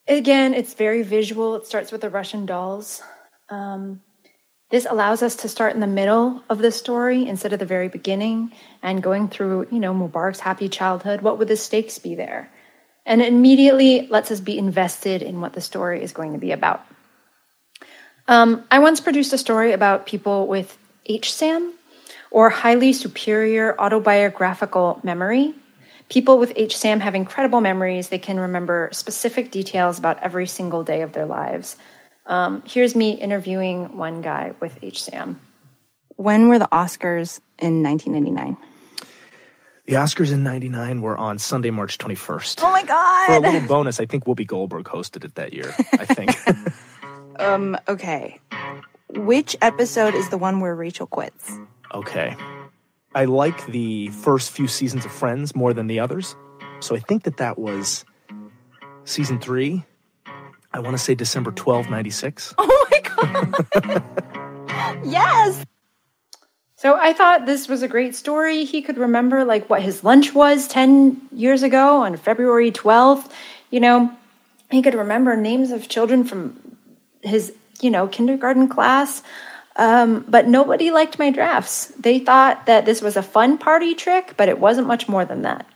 again, it's very visual. It starts with the Russian dolls. Um, this allows us to start in the middle of the story instead of the very beginning and going through, you know, Mubarak's happy childhood. What would the stakes be there? And it immediately lets us be invested in what the story is going to be about. Um, I once produced a story about people with HSAM, or highly superior autobiographical memory. People with HSAM have incredible memories. They can remember specific details about every single day of their lives. Um, here's me interviewing one guy with HSAM. When were the Oscars in 1999? The Oscars in 99 were on Sunday, March 21st. Oh my God! For a little bonus, I think Whoopi Goldberg hosted it that year, I think. um, okay. which episode is the one where Rachel quits? Okay. I like the first few seasons of Friends more than the others. So I think that that was season three. I want to say December 12, 96. Oh my God. yes. So I thought this was a great story. He could remember like what his lunch was 10 years ago on February 12th. You know, he could remember names of children from his, you know, kindergarten class. Um, but nobody liked my drafts. They thought that this was a fun party trick, but it wasn't much more than that.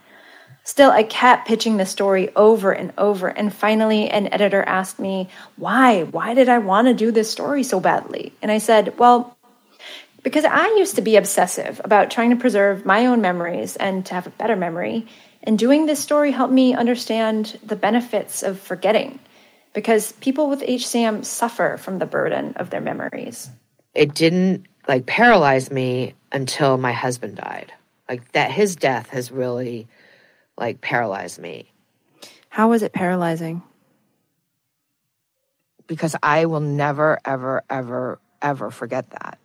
Still, I kept pitching the story over and over, and finally, an editor asked me, Why? Why did I want to do this story so badly? And I said, Well, because I used to be obsessive about trying to preserve my own memories and to have a better memory. And doing this story helped me understand the benefits of forgetting because people with HSAM suffer from the burden of their memories. It didn't like paralyze me until my husband died. Like that, his death has really like paralyzed me. How was it paralyzing? Because I will never, ever, ever, ever forget that.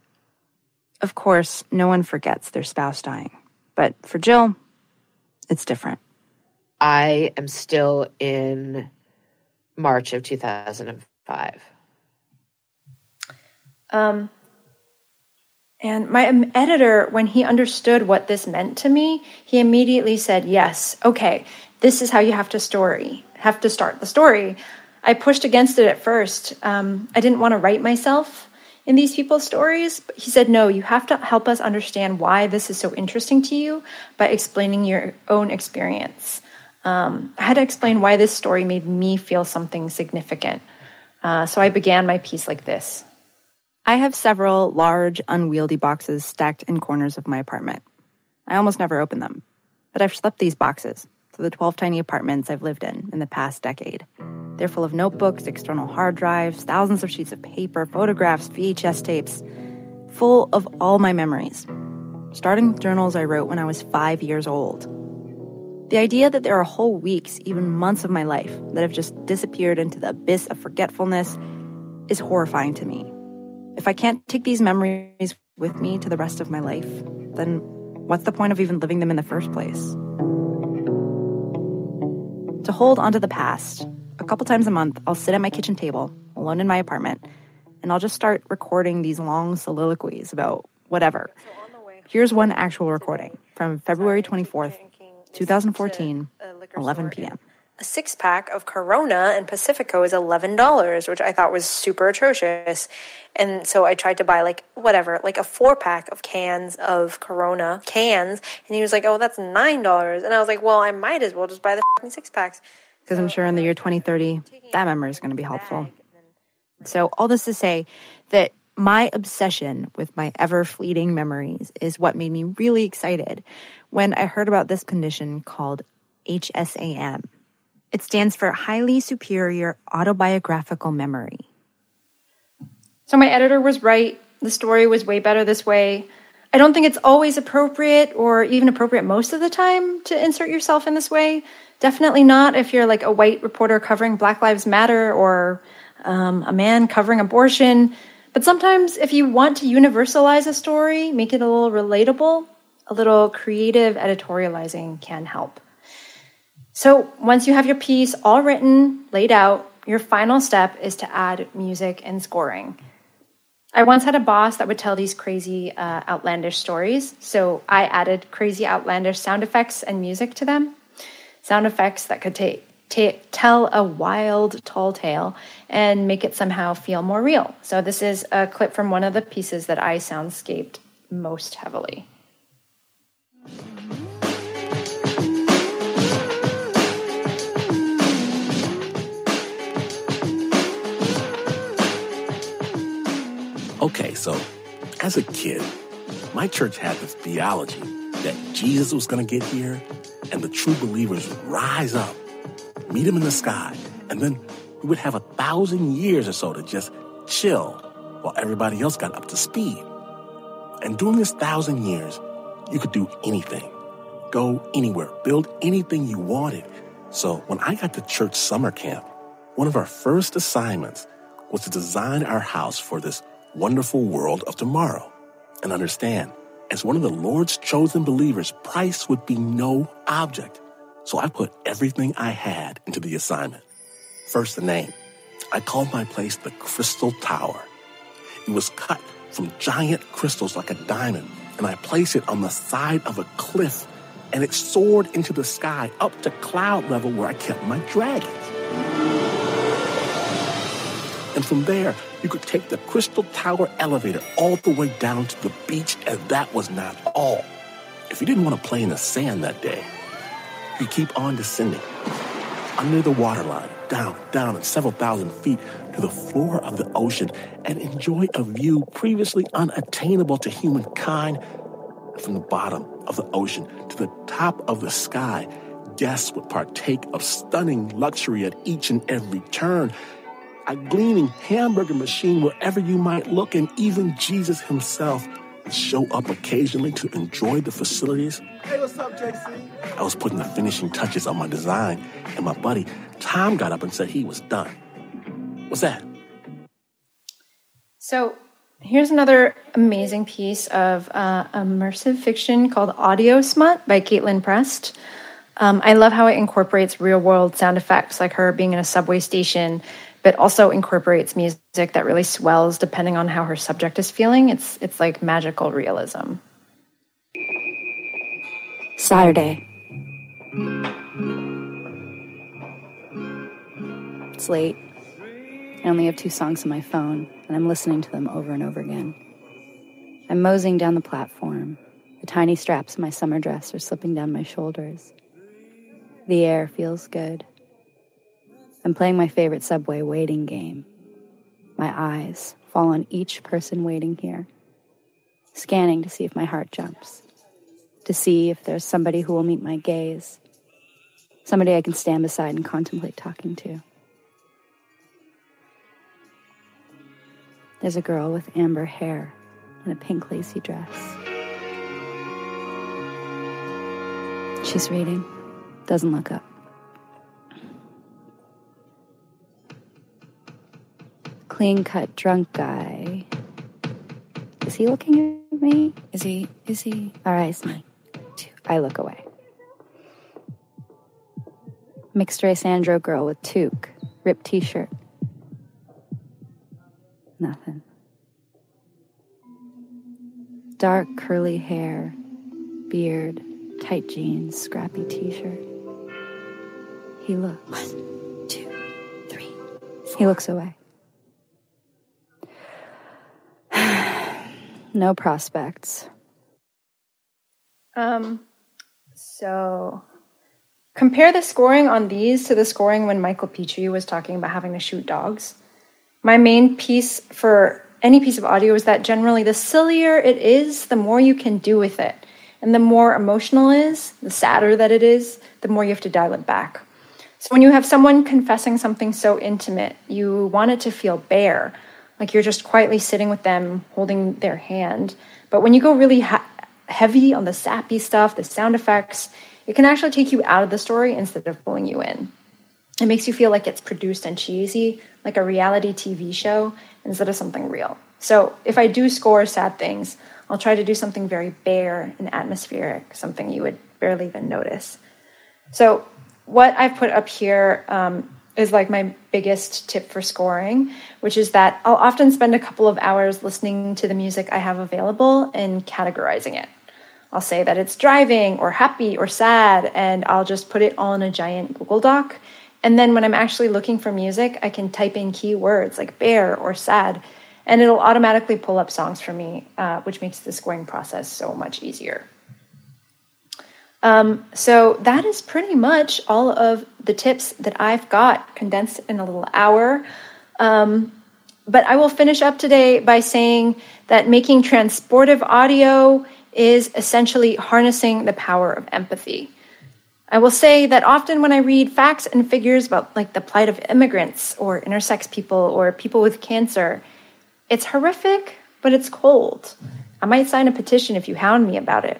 Of course, no one forgets their spouse dying. But for Jill, it's different. I am still in March of 2005. Um, and my editor, when he understood what this meant to me, he immediately said, Yes, okay, this is how you have to story, have to start the story. I pushed against it at first. Um, I didn't want to write myself in these people's stories. But he said, No, you have to help us understand why this is so interesting to you by explaining your own experience. Um, I had to explain why this story made me feel something significant. Uh, so I began my piece like this. I have several large, unwieldy boxes stacked in corners of my apartment. I almost never open them, but I've schlepped these boxes to the 12 tiny apartments I've lived in in the past decade. They're full of notebooks, external hard drives, thousands of sheets of paper, photographs, VHS tapes, full of all my memories, starting with journals I wrote when I was five years old. The idea that there are whole weeks, even months of my life that have just disappeared into the abyss of forgetfulness is horrifying to me. If I can't take these memories with me to the rest of my life, then what's the point of even living them in the first place? To hold onto the past, a couple times a month, I'll sit at my kitchen table, alone in my apartment, and I'll just start recording these long soliloquies about whatever. Here's one actual recording from February 24th, 2014, 11 p.m. A six pack of Corona and Pacifico is $11, which I thought was super atrocious. And so I tried to buy like whatever, like a four pack of cans of Corona cans. And he was like, oh, that's $9. And I was like, well, I might as well just buy the six packs. Because I'm sure in the year 2030, that memory is going to be helpful. So, all this to say that my obsession with my ever fleeting memories is what made me really excited when I heard about this condition called HSAM. It stands for Highly Superior Autobiographical Memory. So my editor was right. The story was way better this way. I don't think it's always appropriate or even appropriate most of the time to insert yourself in this way. Definitely not if you're like a white reporter covering Black Lives Matter or um, a man covering abortion. But sometimes, if you want to universalize a story, make it a little relatable, a little creative editorializing can help. So, once you have your piece all written, laid out, your final step is to add music and scoring. I once had a boss that would tell these crazy, uh, outlandish stories. So I added crazy, outlandish sound effects and music to them. Sound effects that could tell a wild, tall tale and make it somehow feel more real. So this is a clip from one of the pieces that I soundscaped most heavily. Okay, so as a kid, my church had this theology that Jesus was going to get here and the true believers would rise up, meet him in the sky, and then we would have a thousand years or so to just chill while everybody else got up to speed. And during this thousand years, you could do anything, go anywhere, build anything you wanted. So when I got to church summer camp, one of our first assignments was to design our house for this wonderful world of tomorrow. And understand, as one of the Lord's chosen believers, price would be no object. So I put everything I had into the assignment. First, the name. I called my place the Crystal Tower. It was cut from giant crystals like a diamond, and I placed it on the side of a cliff, and it soared into the sky up to cloud level where I kept my dragons. And from there, you could take the Crystal Tower elevator all the way down to the beach, and that was not all. If you didn't want to play in the sand that day, you keep on descending under the waterline, down, down, and several thousand feet to the floor of the ocean and enjoy a view previously unattainable to humankind from the bottom of the ocean to the top of the sky. Guests would partake of stunning luxury at each and every turn a gleaming hamburger machine wherever you might look, and even Jesus himself would show up occasionally to enjoy the facilities. Hey, what's up, JC? I was putting the finishing touches on my design, and my buddy Tom got up and said he was done. What's that? So here's another amazing piece of uh, immersive fiction called Audio Smut by Kaitlin Prest. Um, I love how it incorporates real world sound effects, like her being in a subway station but also incorporates music that really swells depending on how her subject is feeling. It's it's like magical realism. Saturday. It's late. I only have two songs on my phone, and I'm listening to them over and over again. I'm moseying down the platform. The tiny straps of my summer dress are slipping down my shoulders. The air feels good. I'm playing my favorite subway waiting game. My eyes fall on each person waiting here, scanning to see if my heart jumps, to see if there's somebody who will meet my gaze, somebody I can stand beside and contemplate talking to. There's a girl with amber hair and a pink lacy dress. She's reading, doesn't look up. Clean cut drunk guy. Is he looking at me? Is he? Is he? All right, it's me. I look away. Mixed race andro girl with toque, ripped t shirt. Nothing. Dark curly hair, beard, tight jeans, scrappy t shirt. He looks. One, two, three. Four. He looks away. no prospects. Um, so compare the scoring on these to the scoring when Michael Petrie was talking about having to shoot dogs. My main piece for any piece of audio is that generally the sillier it is, the more you can do with it. And the more emotional it is, the sadder that it is, the more you have to dial it back. So when you have someone confessing something so intimate, you want it to feel bare, like you're just quietly sitting with them, holding their hand. But when you go really ha- heavy on the sappy stuff, the sound effects, it can actually take you out of the story instead of pulling you in. It makes you feel like it's produced and cheesy, like a reality TV show, instead of something real. So if I do score sad things, I'll try to do something very bare and atmospheric, something you would barely even notice. So what I've put up here um, is like my biggest tip for scoring, which is that I'll often spend a couple of hours listening to the music I have available and categorizing it. I'll say that it's driving or happy or sad, and I'll just put it all in a giant Google Doc. And then when I'm actually looking for music, I can type in keywords like bare or sad, and it'll automatically pull up songs for me, uh, which makes the scoring process so much easier. Um, so that is pretty much all of the tips that I've got condensed in a little hour. Um, but I will finish up today by saying that making transportive audio is essentially harnessing the power of empathy. I will say that often when I read facts and figures about like the plight of immigrants or intersex people or people with cancer, it's horrific, but it's cold. I might sign a petition if you hound me about it.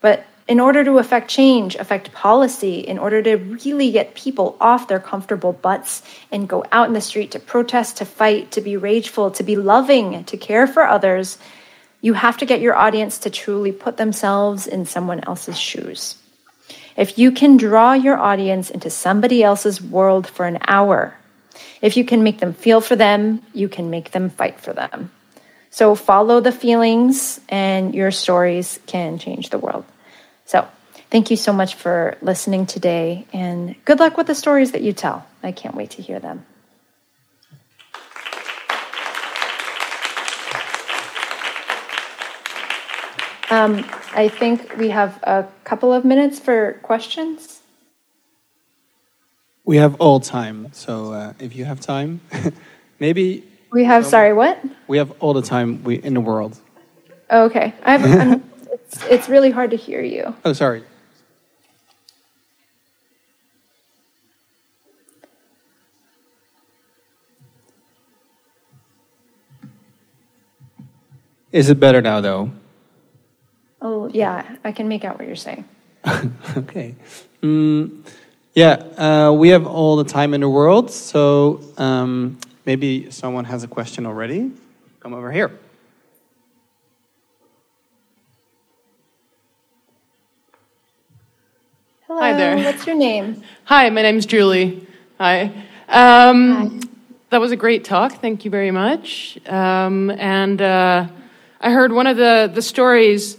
But in order to affect change, affect policy, in order to really get people off their comfortable butts and go out in the street to protest, to fight, to be rageful, to be loving, to care for others, you have to get your audience to truly put themselves in someone else's shoes. If you can draw your audience into somebody else's world for an hour, if you can make them feel for them, you can make them fight for them. So follow the feelings, and your stories can change the world. So, thank you so much for listening today, and good luck with the stories that you tell. I can't wait to hear them. Um, I think we have a couple of minutes for questions. We have all time, so uh, if you have time, maybe We have, sorry, what? we have all the time we in the world. Okay. I'm, I'm, it's, it's really hard to hear you. Oh, sorry. Is it better now, though? Oh, yeah, I can make out what you're saying. okay. Mm, yeah, uh, we have all the time in the world, so um, maybe someone has a question already. Come over here. Hello. Hi there. What's your name? Hi, my name's Julie. Hi. Um, That was a great talk. Thank you very much. Um, and uh, I heard one of the, the stories.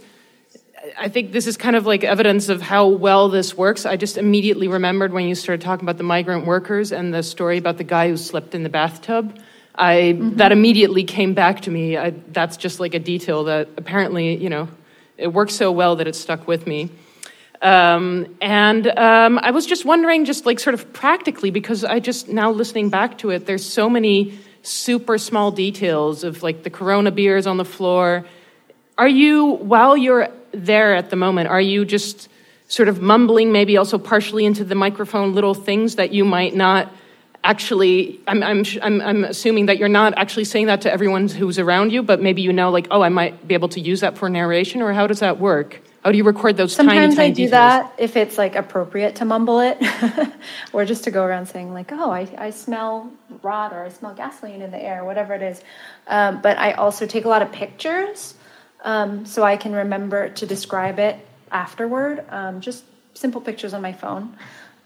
I think this is kind of like evidence of how well this works. I just immediately remembered when you started talking about the migrant workers and the story about the guy who slept in the bathtub. I that immediately came back to me. I, that's just like a detail that apparently, you know, it works so well that it stuck with me. Um, and um, I was just wondering, just like sort of practically, because I just now listening back to it, there's so many super small details of like the Corona beers on the floor. Are you, while you're there at the moment, are you just sort of mumbling, maybe also partially into the microphone, little things that you might not actually? I'm, I'm, I'm, I'm assuming that you're not actually saying that to everyone who's around you, but maybe you know, like, oh, I might be able to use that for narration, or how does that work? How do you record those tiny, Sometimes tiny I do details? that if it's like appropriate to mumble it, or just to go around saying like, "Oh, I, I smell rot," or "I smell gasoline in the air," whatever it is. Um, but I also take a lot of pictures, um, so I can remember to describe it afterward. Um, just simple pictures on my phone,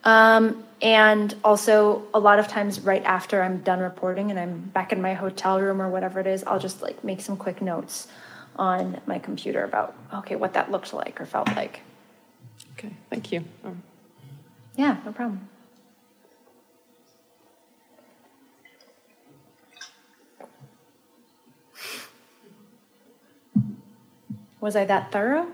um, and also a lot of times right after I'm done reporting and I'm back in my hotel room or whatever it is, I'll just like make some quick notes on my computer about okay what that looked like or felt like. Okay, thank you. Um, Yeah, no problem. Was I that thorough?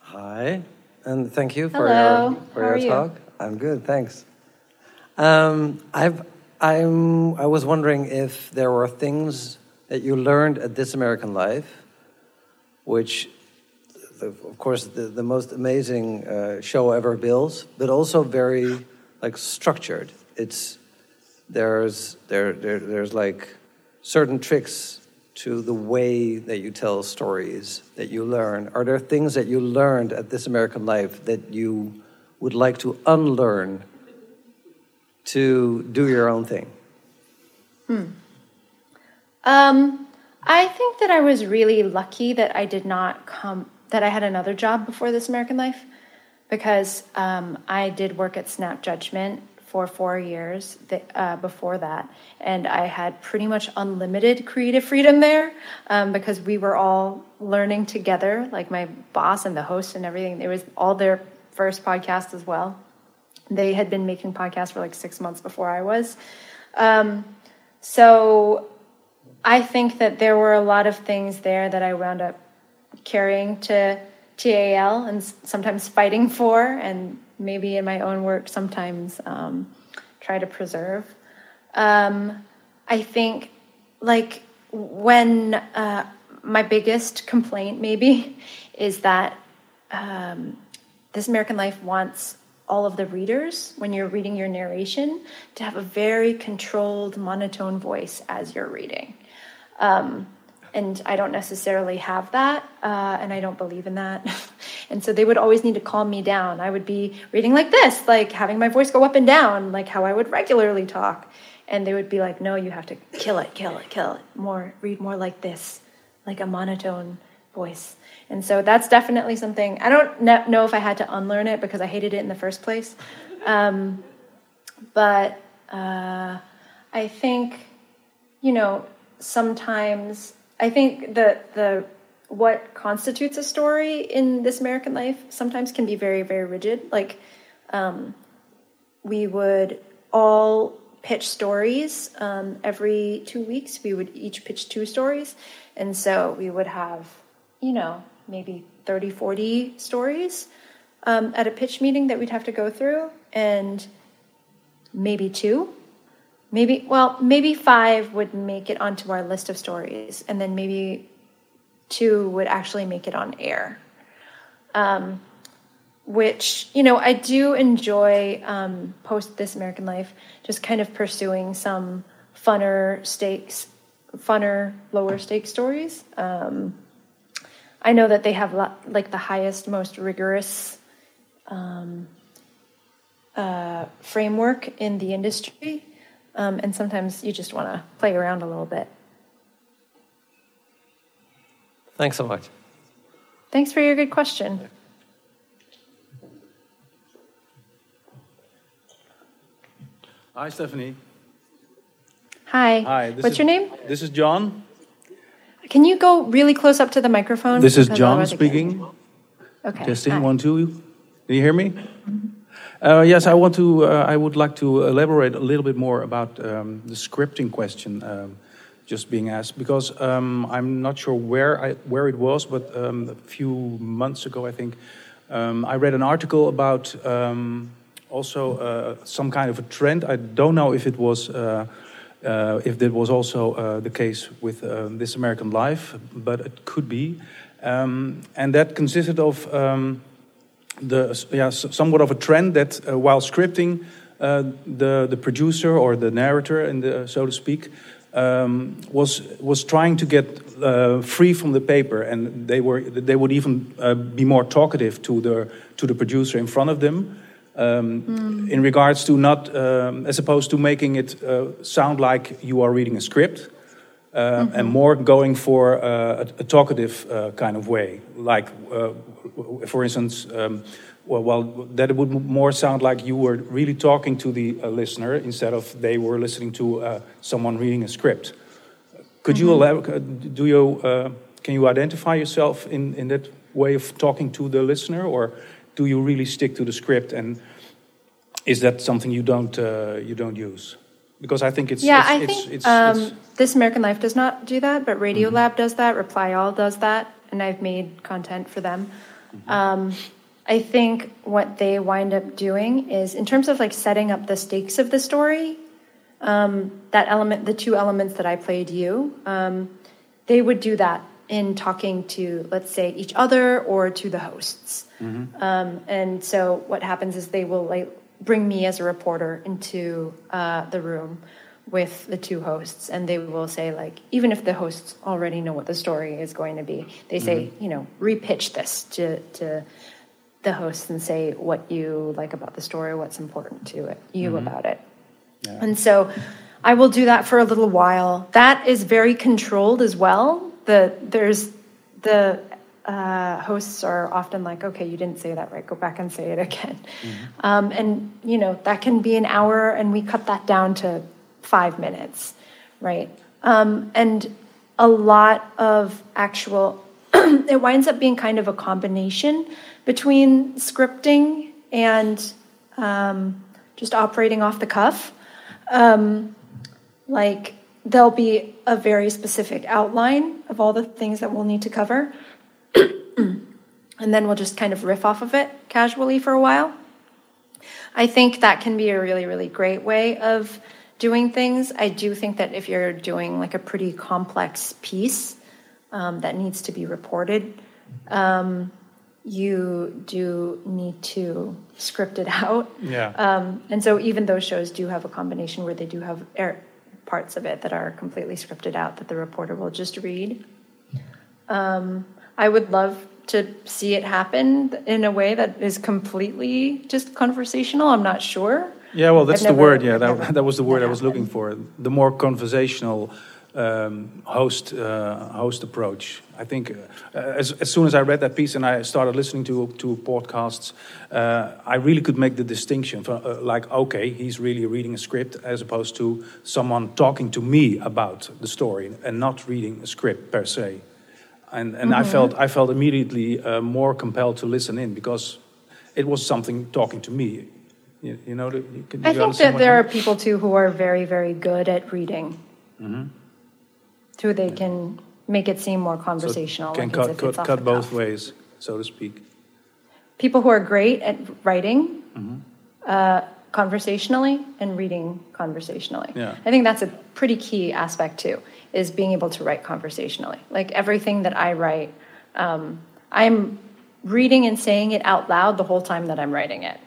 Hi, and thank you for Hello. your for your are you? talk. I'm good, thanks. Um, I've I'm I was wondering if there were things that you learned at This American Life, which, of course, the, the most amazing uh, show ever built, but also very like structured. It's there's there, there there's like certain tricks to the way that you tell stories that you learn? Are there things that you learned at This American Life that you would like to unlearn to do your own thing? Hmm. Um, I think that I was really lucky that I did not come, that I had another job before this American Life because um, I did work at Snap Judgment for four years th- uh, before that. And I had pretty much unlimited creative freedom there um, because we were all learning together, like my boss and the host and everything. It was all their first podcast as well. They had been making podcasts for like six months before I was. Um, so I think that there were a lot of things there that I wound up carrying to TAL and sometimes fighting for, and maybe in my own work sometimes um, try to preserve. Um, I think, like, when uh, my biggest complaint maybe is that um, This American Life wants all of the readers, when you're reading your narration, to have a very controlled, monotone voice as you're reading. Um, and I don't necessarily have that, uh, and I don't believe in that. and so they would always need to calm me down. I would be reading like this, like having my voice go up and down, like how I would regularly talk. And they would be like, no, you have to kill it, kill it, kill it. More, read more like this, like a monotone voice. And so that's definitely something, I don't know if I had to unlearn it because I hated it in the first place. Um, but uh, I think, you know, sometimes I think that the what constitutes a story in this American life sometimes can be very, very rigid. Like, um, we would all pitch stories um, every two weeks. We would each pitch two stories. And so we would have, you know, maybe 30, 40 stories um, at a pitch meeting that we'd have to go through. And maybe two maybe well maybe five would make it onto our list of stories and then maybe two would actually make it on air um, which you know i do enjoy um, post this american life just kind of pursuing some funner stakes funner lower stake stories um, i know that they have like the highest most rigorous um, uh, framework in the industry um, and sometimes you just want to play around a little bit. Thanks so much. Thanks for your good question. Hi, Stephanie. Hi. Hi. What's is, your name? This is John. Can you go really close up to the microphone? This is Because John otherwise I can't- speaking. Okay. Testing hi. one, two. Can you hear me? Uh, yes, I want to. Uh, I would like to elaborate a little bit more about um, the scripting question um, just being asked because um, I'm not sure where I, where it was, but um, a few months ago, I think um, I read an article about um, also uh, some kind of a trend. I don't know if it was. Uh, uh, if that was also uh, the case with uh, This American Life, but it could be. Um, and that consisted of um, the, yeah, somewhat of a trend that uh, while scripting, uh, the, the producer or the narrator, in the, so to speak, um, was, was trying to get uh, free from the paper. And they, were, they would even uh, be more talkative to the, to the producer in front of them. Um, In regards to not, um, as opposed to making it uh, sound like you are reading a script, uh, and more going for uh, a, a talkative uh, kind of way. Like, uh, for instance, um, well, well, that it would more sound like you were really talking to the uh, listener instead of they were listening to uh, someone reading a script. Could you elaborate? Do you uh, can you identify yourself in, in that way of talking to the listener, or do you really stick to the script? And is that something you don't uh, you don't use? Because I think it's yeah, it's, I it's, think it's, um, This American Life does not do that, but Radio Mm-hmm. Lab does that. Reply All does that, and I've made content for them. Mm-hmm. Um, I think what they wind up doing is, in terms of like setting up the stakes of the story, um, that element, the two elements that I played you, um, they would do that in talking to, let's say, each other or to the hosts. Um, and so what happens is they will like bring me as a reporter into uh, the room with the two hosts, and they will say like, even if the hosts already know what the story is going to be, they say, you know, repitch this to to the hosts and say what you like about the story, what's important to it, you Mhm. about it. And so I will do that for a little while. That is very controlled as well. The there's the uh, hosts are often like, okay, you didn't say that right. Go back and say it again. Um, and you know that can be an hour, and we cut that down to five minutes, right? Um, and a lot of actual, it winds up being kind of a combination between scripting and um, just operating off the cuff. Um, like there'll be a very specific outline of all the things that we'll need to cover. And then we'll just kind of riff off of it casually for a while. I think that can be a really, really great way of doing things. I do think that if you're doing like a pretty complex piece um, that needs to be reported, um, you do need to script it out. Yeah. Um, and so even those shows do have a combination where they do have air, parts of it that are completely scripted out that the reporter will just read. Um, I would love to see it happen in a way that is completely just conversational. I'm not sure. Yeah, well, that's I've the word. Yeah, that, that was the word I was looking for. The more conversational um, host uh, host approach. I think uh, as, as soon as I read that piece and I started listening to to podcasts, uh, I really could make the distinction. For, uh, like, okay, he's really reading a script as opposed to someone talking to me about the story and not reading a script per se. And and I Mhm. felt I felt immediately uh, more compelled to listen in because it was something talking to me. You, you know, you, I think that there are people too who are very, very good at reading, Mhm. who they can make it seem more So conversational. can like cut, cut, cut both ways, so to speak. People who are great at writing Mhm. uh, conversationally and reading conversationally. Yeah. I think that's a pretty key aspect too, is being able to write conversationally. Like everything that I write, um, I'm reading and saying it out loud the whole time that I'm writing it.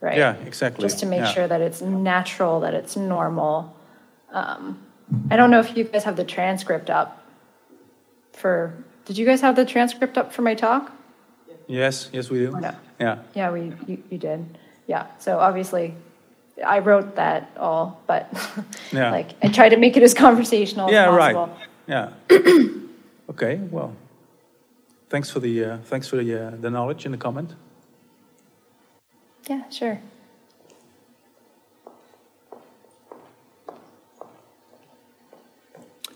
Right. Yeah, exactly. Just to make Yeah. sure that it's natural, that it's normal. Um, I don't know if you guys have the transcript up for. Did you guys have the transcript up for my talk? Yes, yes, we do. No? Yeah. Yeah, we you, you did. Yeah. So obviously, I wrote that all, but Yeah. like I try to make it as conversational yeah, as right. possible. Yeah. okay. Well, thanks for the uh, thanks for the uh, the knowledge in the comment. Yeah, sure.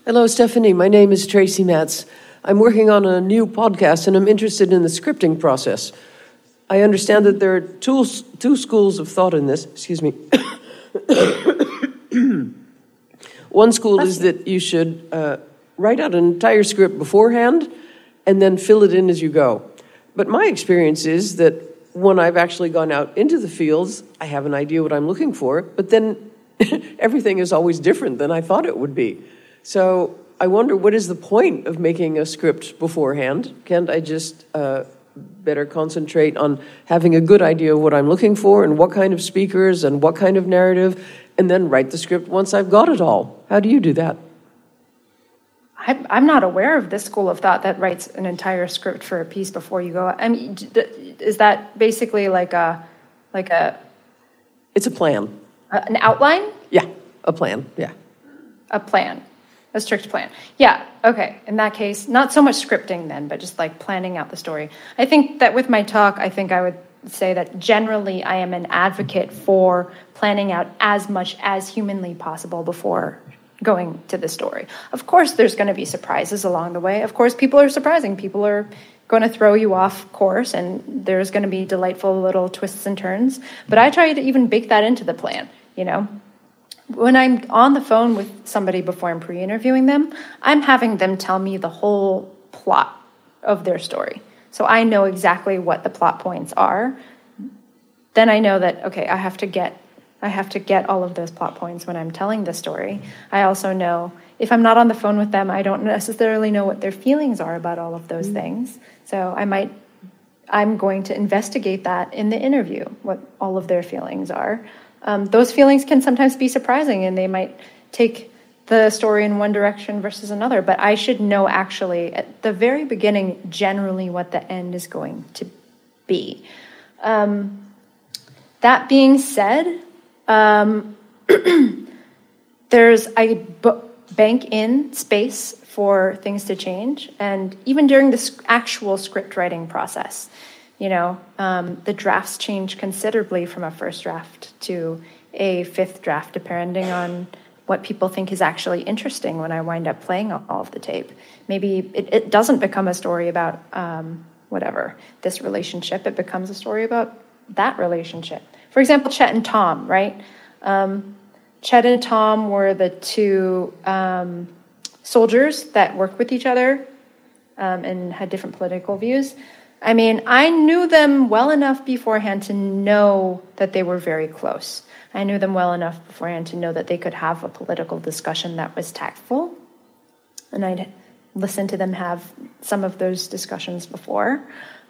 Hello, Stephanie. My name is Tracy Matz. I'm working on a new podcast and I'm interested in the scripting process. I understand that there are two, two schools of thought in this. Excuse me. One school is that you should uh, write out an entire script beforehand and then fill it in as you go. But my experience is that when I've actually gone out into the fields, I have an idea what I'm looking for, but then everything is always different than I thought it would be. So I wonder what is the point of making a script beforehand? Can't I just uh, better concentrate on having a good idea of what I'm looking for and what kind of speakers and what kind of narrative, and then write the script once I've got it all? How do you do that? I'm, I'm not aware of this school of thought that writes an entire script for a piece before you go. I mean, is that basically like a like a It's a plan. an outline? Yeah, a plan. Yeah. a plan, a strict plan. Yeah, okay. In that case, not so much scripting then, but just like planning out the story. I think that with my talk, I think I would say that generally I am an advocate for planning out as much as humanly possible before going to the story. Of course, there's going to be surprises along the way. Of course, people are surprising. People are going to throw you off course, and there's going to be delightful little twists and turns. But I try to even bake that into the plan, you know? When I'm on the phone with somebody before I'm pre interviewing them, I'm having them tell me the whole plot of their story. So I know exactly what the plot points are. Then I know that, okay, I have to get. I have to get all of those plot points when I'm telling the story. I also know if I'm not on the phone with them, I don't necessarily know what their feelings are about all of those mm-hmm. things. So I might I'm going to investigate that in the interview, what all of their feelings are. Um, those feelings can sometimes be surprising and they might take the story in one direction versus another, but I should know actually at the very beginning generally what the end is going to be. Um, that being said, um, there's I b- bank in space for things to change, and even during the actual script writing process, you know, um, the drafts change considerably from a first draft to a fifth draft, depending on what people think is actually interesting when I wind up playing all of the tape. Maybe it, it doesn't become a story about um, whatever this relationship; it becomes a story about that relationship. For example, Chet and Tom, right? Um, Chet and Tom were the two um, soldiers that worked with each other um, and had different political views. I mean, I knew them well enough beforehand to know that they were very close. I knew them well enough beforehand to know that they could have a political discussion that was tactful. And I'd listened to them have some of those discussions before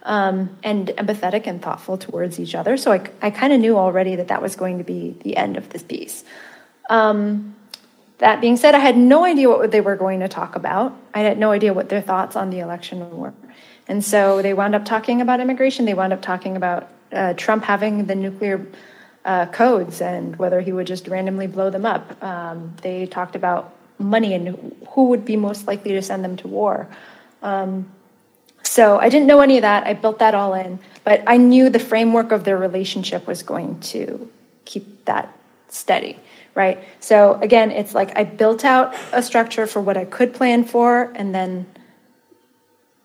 um, and empathetic and thoughtful towards each other. So I, I kind of knew already that that was going to be the end of this piece. Um, That being said, I had no idea what they were going to talk about. I had no idea what their thoughts on the election were. And so they wound up talking about immigration. They wound up talking about uh, Trump having the nuclear uh, codes and whether he would just randomly blow them up. Um, they talked about money and who would be most likely to send them to war. Um, so I didn't know any of that. I built that all in, but I knew the framework of their relationship was going to keep that steady, right? So again, it's like I built out a structure for what I could plan for and then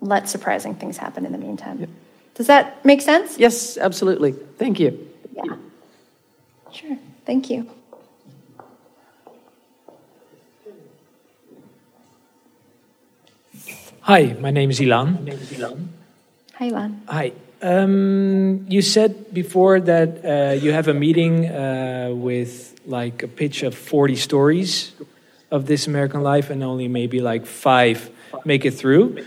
let surprising things happen in the meantime. Yep. Does that make sense? Yes, absolutely. Thank you. Yeah. Sure. Thank you. Hi, my name is Ilan. my name Hi, Ilan. Hi. Um, you said before that uh, you have a meeting uh, with like a pitch of 40 stories of This American Life, and only maybe like five make it through.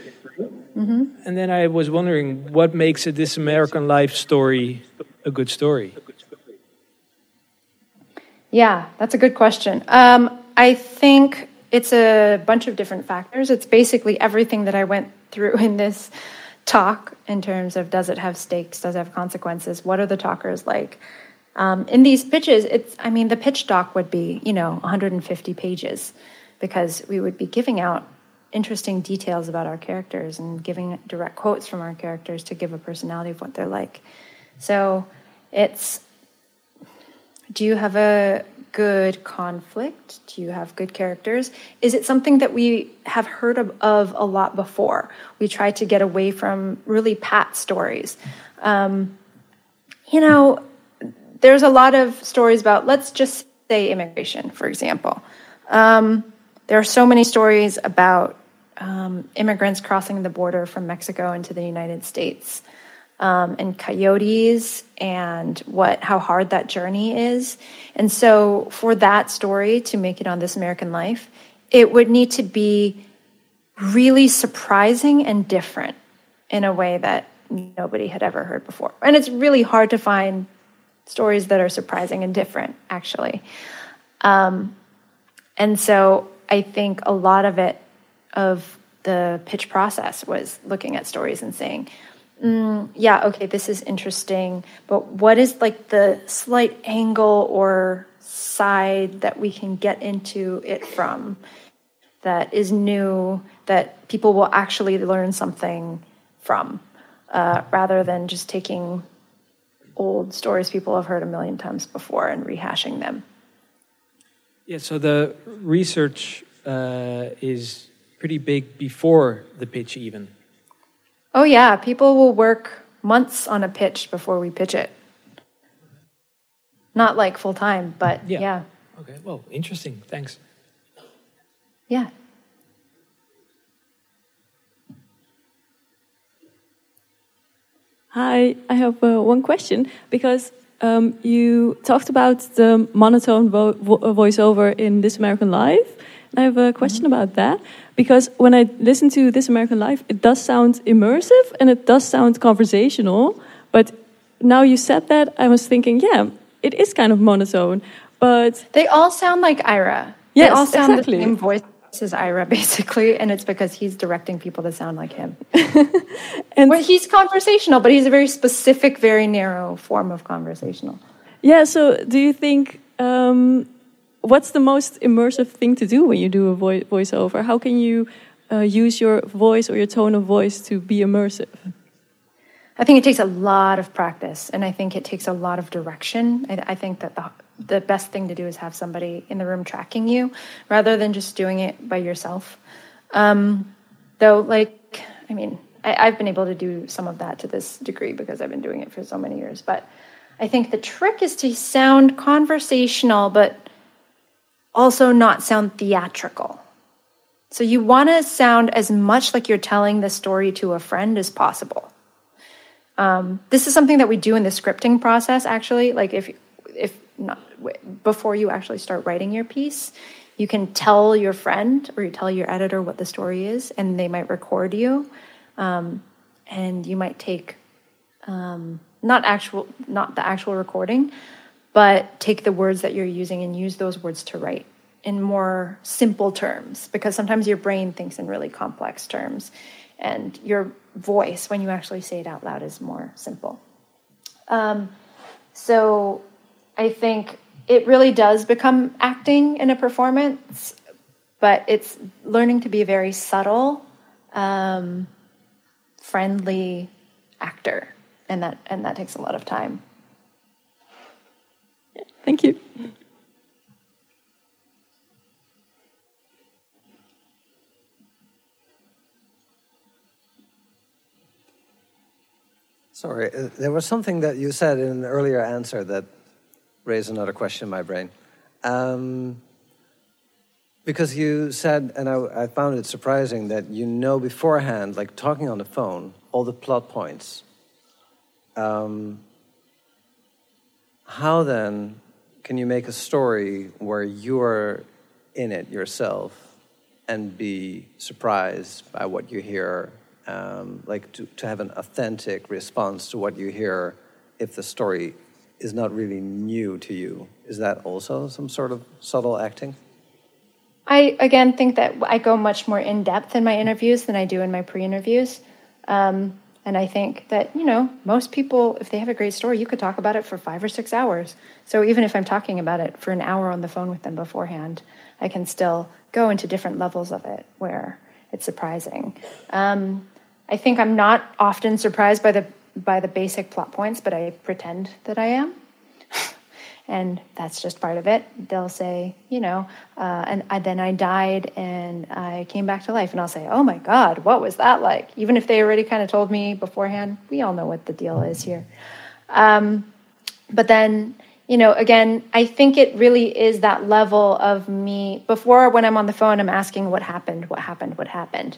Mm-hmm. And then I was wondering what makes a This American Life story a good story? Yeah, that's a good question. Um, I think it's a bunch of different factors. It's basically everything that I went through in this talk in terms of does it have stakes, does it have consequences, what are the talkers like. Um, in these pitches, it's I mean the pitch doc would be you know 150 pages because we would be giving out interesting details about our characters and giving direct quotes from our characters to give a personality of what they're like. So it's do you have a good conflict? Do you have good characters? Is it something that we have heard of, of a lot before? We try to get away from really pat stories. Um, you know, there's a lot of stories about, let's just say immigration, for example. Um, there are so many stories about um, immigrants crossing the border from Mexico into the United States. Um, and coyotes and what how hard that journey is. And so for that story to make it on This American Life, it would need to be really surprising and different in a way that nobody had ever heard before. And it's really hard to find stories that are surprising and different, actually. Um, and so I think a lot of it, of the pitch process, was looking at stories and saying, mm, yeah, okay, this is interesting, but what is like the slight angle or side that we can get into it from that is new, that people will actually learn something from, uh, rather than just taking old stories people have heard a million times before and rehashing them. Yeah, so the research uh, is pretty big before the pitch, even. Oh, yeah. People will work months on a pitch before we pitch it. Not like full time, but yeah. yeah. Okay, well, interesting. Thanks. Yeah. Hi, I have uh, one question because um, you talked about the monotone vo vo voiceover in This American Life. I have a question mm -hmm. about that because when I listen to This American Life, it does sound immersive and it does sound conversational. But now you said that, I was thinking, yeah, it is kind of monotone. But they all sound like Ira. Yes, they all sound exactly. the same voice as Ira, basically, and it's because he's directing people to sound like him. and well, he's conversational, but he's a very specific, very narrow form of conversational. Yeah. So, do you think um, what's the most immersive thing to do when you do a vo voiceover? How can you uh, use your voice or your tone of voice to be immersive? I think it takes a lot of practice, and I think it takes a lot of direction. I, I think that the the best thing to do is have somebody in the room tracking you, rather than just doing it by yourself. Um, though, like, I mean, I, I've been able to do some of that to this degree because I've been doing it for so many years. But I think the trick is to sound conversational, but also not sound theatrical. So you want to sound as much like you're telling the story to a friend as possible. Um, this is something that we do in the scripting process. Actually, like if if not before you actually start writing your piece, you can tell your friend or you tell your editor what the story is, and they might record you, um, and you might take um, not actual not the actual recording, but take the words that you're using and use those words to write in more simple terms because sometimes your brain thinks in really complex terms and your voice when you actually say it out loud is more simple. Um, so i think it really does become acting in a performance but it's learning to be a very subtle um, friendly actor and that and that takes a lot of time Thank you. Sorry, uh, there was something that you said in an earlier answer that raised another question in my brain. Um, because you said, and I, I found it surprising that you know beforehand, like talking on the phone, all the plot points. Um, how then can you make a story where you're in it yourself and be surprised by what you hear? Um, like to, to have an authentic response to what you hear if the story is not really new to you. Is that also some sort of subtle acting? I again think that I go much more in depth in my interviews than I do in my pre interviews. Um, and I think that, you know, most people, if they have a great story, you could talk about it for five or six hours. So even if I'm talking about it for an hour on the phone with them beforehand, I can still go into different levels of it where it's surprising. Um, I think I'm not often surprised by the by the basic plot points, but I pretend that I am. And that's just part of it. They'll say, you know, uh, and I, then I died and I came back to life, and I'll say, oh my God, what was that like? Even if they already kind of told me beforehand, we all know what the deal is here. Um, but then, you know, again, I think it really is that level of me. Before, when I'm on the phone, I'm asking what happened, what happened, what happened.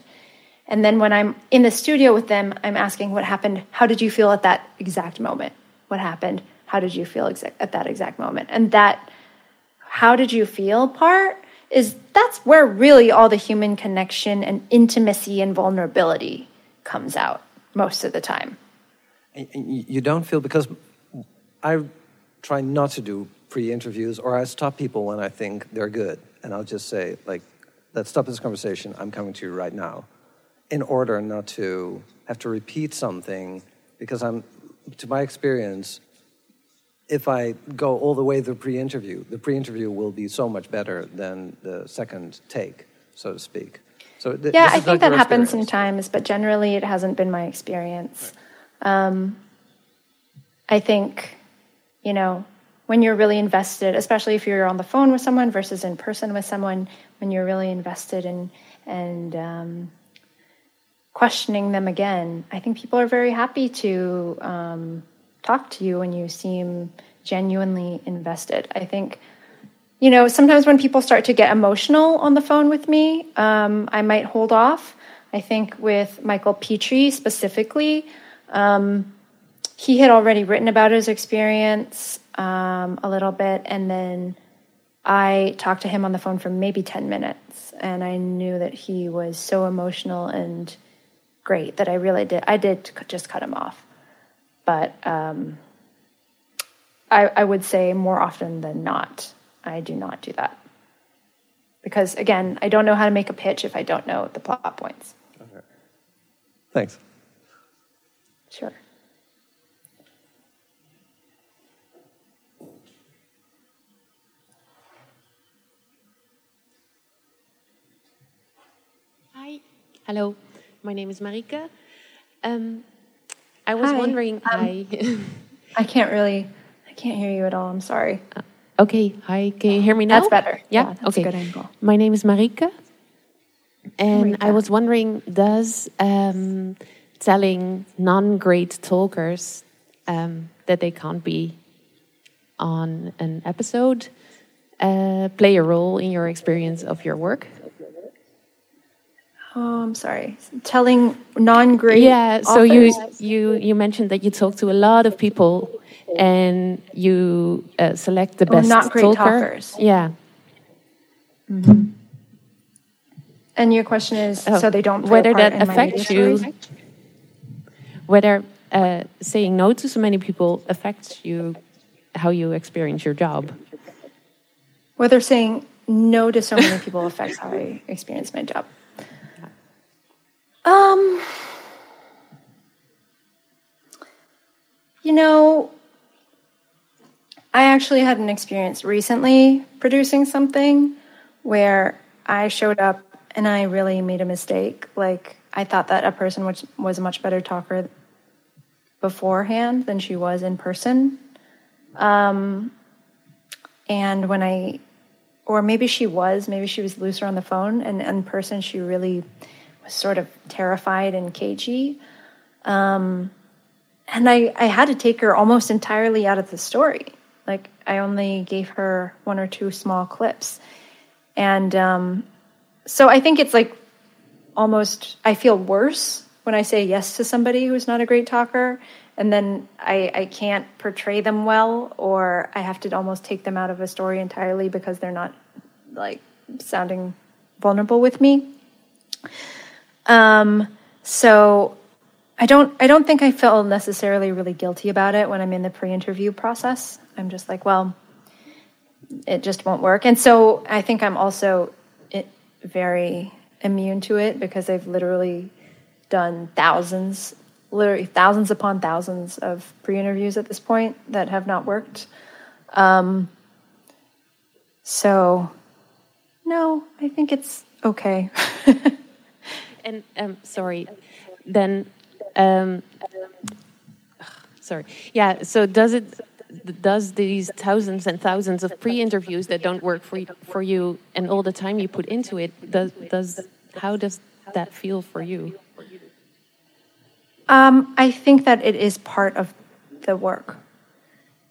And then when I'm in the studio with them, I'm asking what happened. How did you feel at that exact moment? What happened? How did you feel exa- at that exact moment? And that how did you feel part is that's where really all the human connection and intimacy and vulnerability comes out most of the time. You don't feel because I try not to do pre-interviews or I stop people when I think they're good and I'll just say like let's stop this conversation. I'm coming to you right now in order not to have to repeat something because I'm to my experience if I go all the way through pre-interview, the pre-interview will be so much better than the second take, so to speak. So th- yeah, I think that happens experience. sometimes, but generally it hasn't been my experience. Um, I think, you know, when you're really invested, especially if you're on the phone with someone versus in person with someone, when you're really invested in and um, questioning them again, I think people are very happy to um, talk to you when you seem genuinely invested. I think, you know, sometimes when people start to get emotional on the phone with me, um, I might hold off. I think with Michael Petrie specifically, um, he had already written about his experience um, a little bit, and then I talked to him on the phone for maybe 10 minutes, and I knew that he was so emotional and great that I really did. I did just cut him off. But um, I, I would say more often than not, I do not do that. Because again, I don't know how to make a pitch if I don't know the plot points. Okay. Thanks. Sure. Hi. Hello. My name is Marika. Um, I was Hi. wondering. Um, hi. I can't really, I can't hear you at all. I'm sorry. okay. Hi. Can you hear me now? That's better. Yeah. Yeah, that's a okay. good angle. My name is Marika, and I was wondering, does um, telling non-great talkers um, that they can't be on an episode uh, play a role in your experience of your work? Oh, I'm sorry. Telling non-great. yeah so you authors? you you mentioned that you talk to a lot of people and you uh, select the Oh, best not great talker. talkers. yeah And your question is, Oh, so they don't whether that affects you whether uh, saying no to so many people affects you how you experience your job Whether saying no to so many people affects how I experience my job. Um, you know, I actually had an experience recently producing something where I showed up and I really made a mistake. Like, I thought that a person was, was a much better talker beforehand than she was in person. Um, and when I, or maybe she was, maybe she was looser on the phone, and in person she really sort of terrified and cagey. Um, and I, I had to take her almost entirely out of the story. Like I only gave her one or two small clips, and um, so I think it's like almost I feel worse when I say yes to somebody who's not a great talker, and then I, I can't portray them well, or I have to almost take them out of a story entirely because they're not like sounding vulnerable with me. Um, so I don't I don't think I feel necessarily really guilty about it when I'm in the pre-interview process. I'm just like, well, it just won't work. And so I think I'm also very immune to it because I've literally done thousands, literally thousands upon thousands of pre-interviews at this point that have not worked. Um, so no, I think it's okay. and um, sorry, then um, sorry, yeah. So does it? Does these thousands and thousands of pre-interviews that don't work for you, for you, and all the time you put into it, does does how does that feel for you? Um, I think that it is part of the work.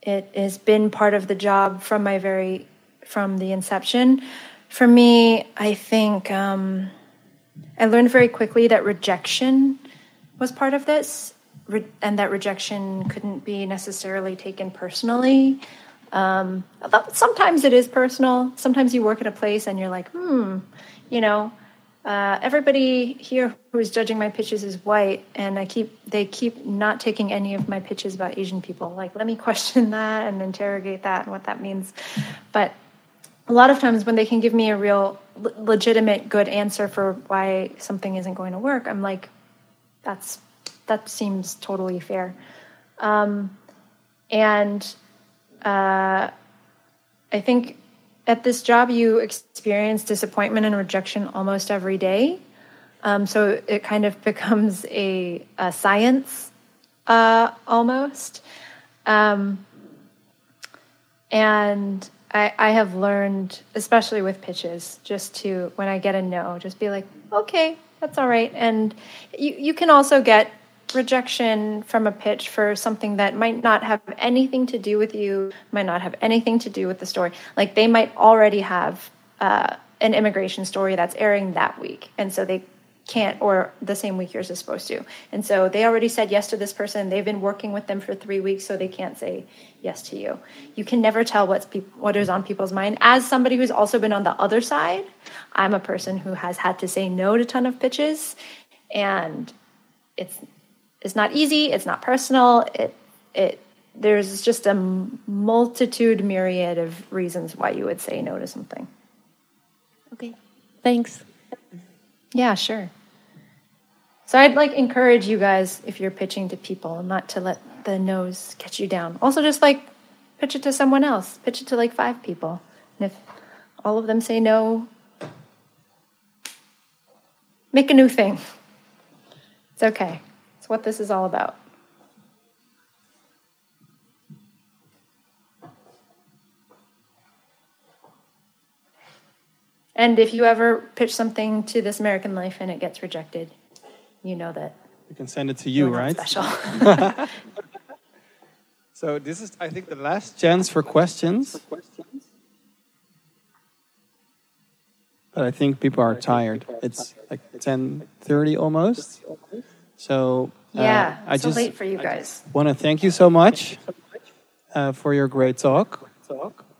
It has been part of the job from my very from the inception. For me, I think um, I learned very quickly that rejection was part of this, re- and that rejection couldn't be necessarily taken personally. Um, sometimes it is personal. Sometimes you work at a place and you're like, hmm, you know, uh, everybody here who's judging my pitches is white, and I keep they keep not taking any of my pitches about Asian people. Like, let me question that and interrogate that and what that means. But a lot of times when they can give me a real legitimate good answer for why something isn't going to work, I'm like, that's that seems totally fair. Um, and uh, I think at this job you experience disappointment and rejection almost every day. Um, so it kind of becomes a, a science uh, almost. Um, and I, I have learned, especially with pitches, just to, when I get a no, just be like, okay, that's all right. And you, you can also get rejection from a pitch for something that might not have anything to do with you, might not have anything to do with the story. Like they might already have uh, an immigration story that's airing that week. And so they can't, or the same week yours is supposed to. And so they already said yes to this person. They've been working with them for three weeks, so they can't say yes to you. You can never tell what's pe- what is on people's mind. As somebody who's also been on the other side, I'm a person who has had to say no to a ton of pitches, and it's it's not easy. It's not personal. It it there's just a multitude myriad of reasons why you would say no to something. Okay, thanks. Yeah, sure. So I'd like encourage you guys if you're pitching to people not to let the no's catch you down. Also just like pitch it to someone else. Pitch it to like five people. And if all of them say no, make a new thing. It's okay. It's what this is all about. And if you ever pitch something to This American Life and it gets rejected, you know that we can send it to you, right? Special. so this is, I think, the last chance for questions. But I think people are tired. It's like ten thirty almost. So uh, yeah, I so just late for you guys. Want to thank you so much uh, for your great talk.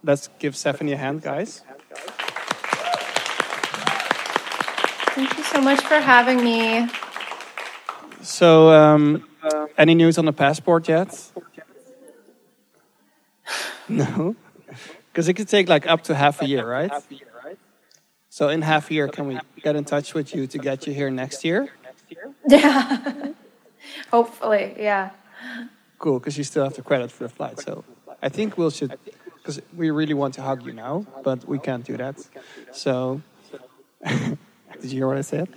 Let's give Stephanie a hand, guys. Thank you so much for having me. So, um, any news on the passport yet? No, because it could take like up to half a year, right? So in half a year, can we get in touch with you to get you here next year? Yeah. Hopefully, yeah. Cool, because you still have the credit for the flight. So I think we'll should, because we really want to hug you now, but we can't do that. So, did you hear what I said?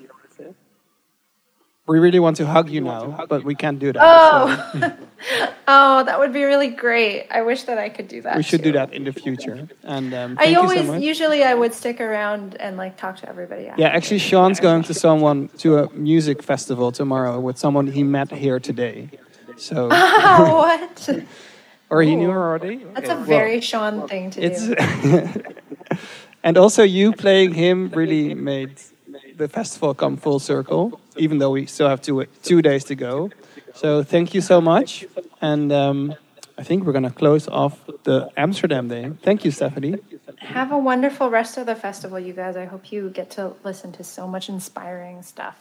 We really want to hug you now, but we can't do that. Oh, so oh, that would be really great. I wish that I could do that. we should too. do that in the future. And um, I you always, so much. usually, I would stick around and like talk to everybody. Yeah, actually, Sean's going to someone to a music festival tomorrow with someone he met here today. So, what? or he knew her already. That's a Well, very Sean thing to it's do. and also you playing him really made the festival come full circle even though we still have two two days to go so thank you so much and um, i think we're going to close off the amsterdam day thank you stephanie Have a wonderful rest of the festival, you guys. I hope you get to listen to so much inspiring stuff.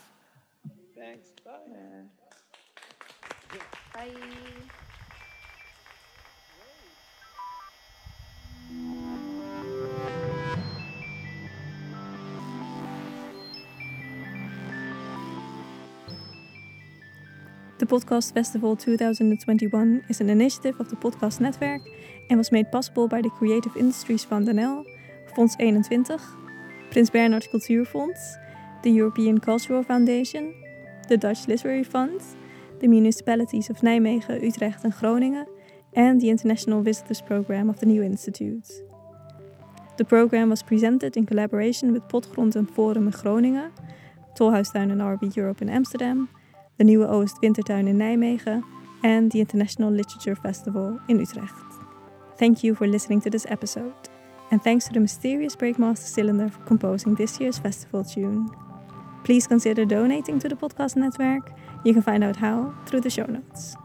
The Podcast Festival 2021 is an initiative of the Podcast Netwerk en was made possible by the Creative Industries Fund NL, Fonds 21, Prins Bernhard Cultuurfonds, the European Cultural Foundation, the Dutch Literary Fund, the municipalities of Nijmegen, Utrecht and Groningen, and the International Visitors Program of the New Institute. The program was presented in collaboration with Potgrond en Forum in Groningen, Tolhuistuin en RB Europe in Amsterdam, de Nieuwe Oost Wintertuin in Nijmegen, and the International Literature Festival in Utrecht. Thank you for listening to this episode, and thanks to the mysterious Breakmaster Cylinder for composing this year's festival tune. Please consider donating to the podcast network. You can find out how through the show notes.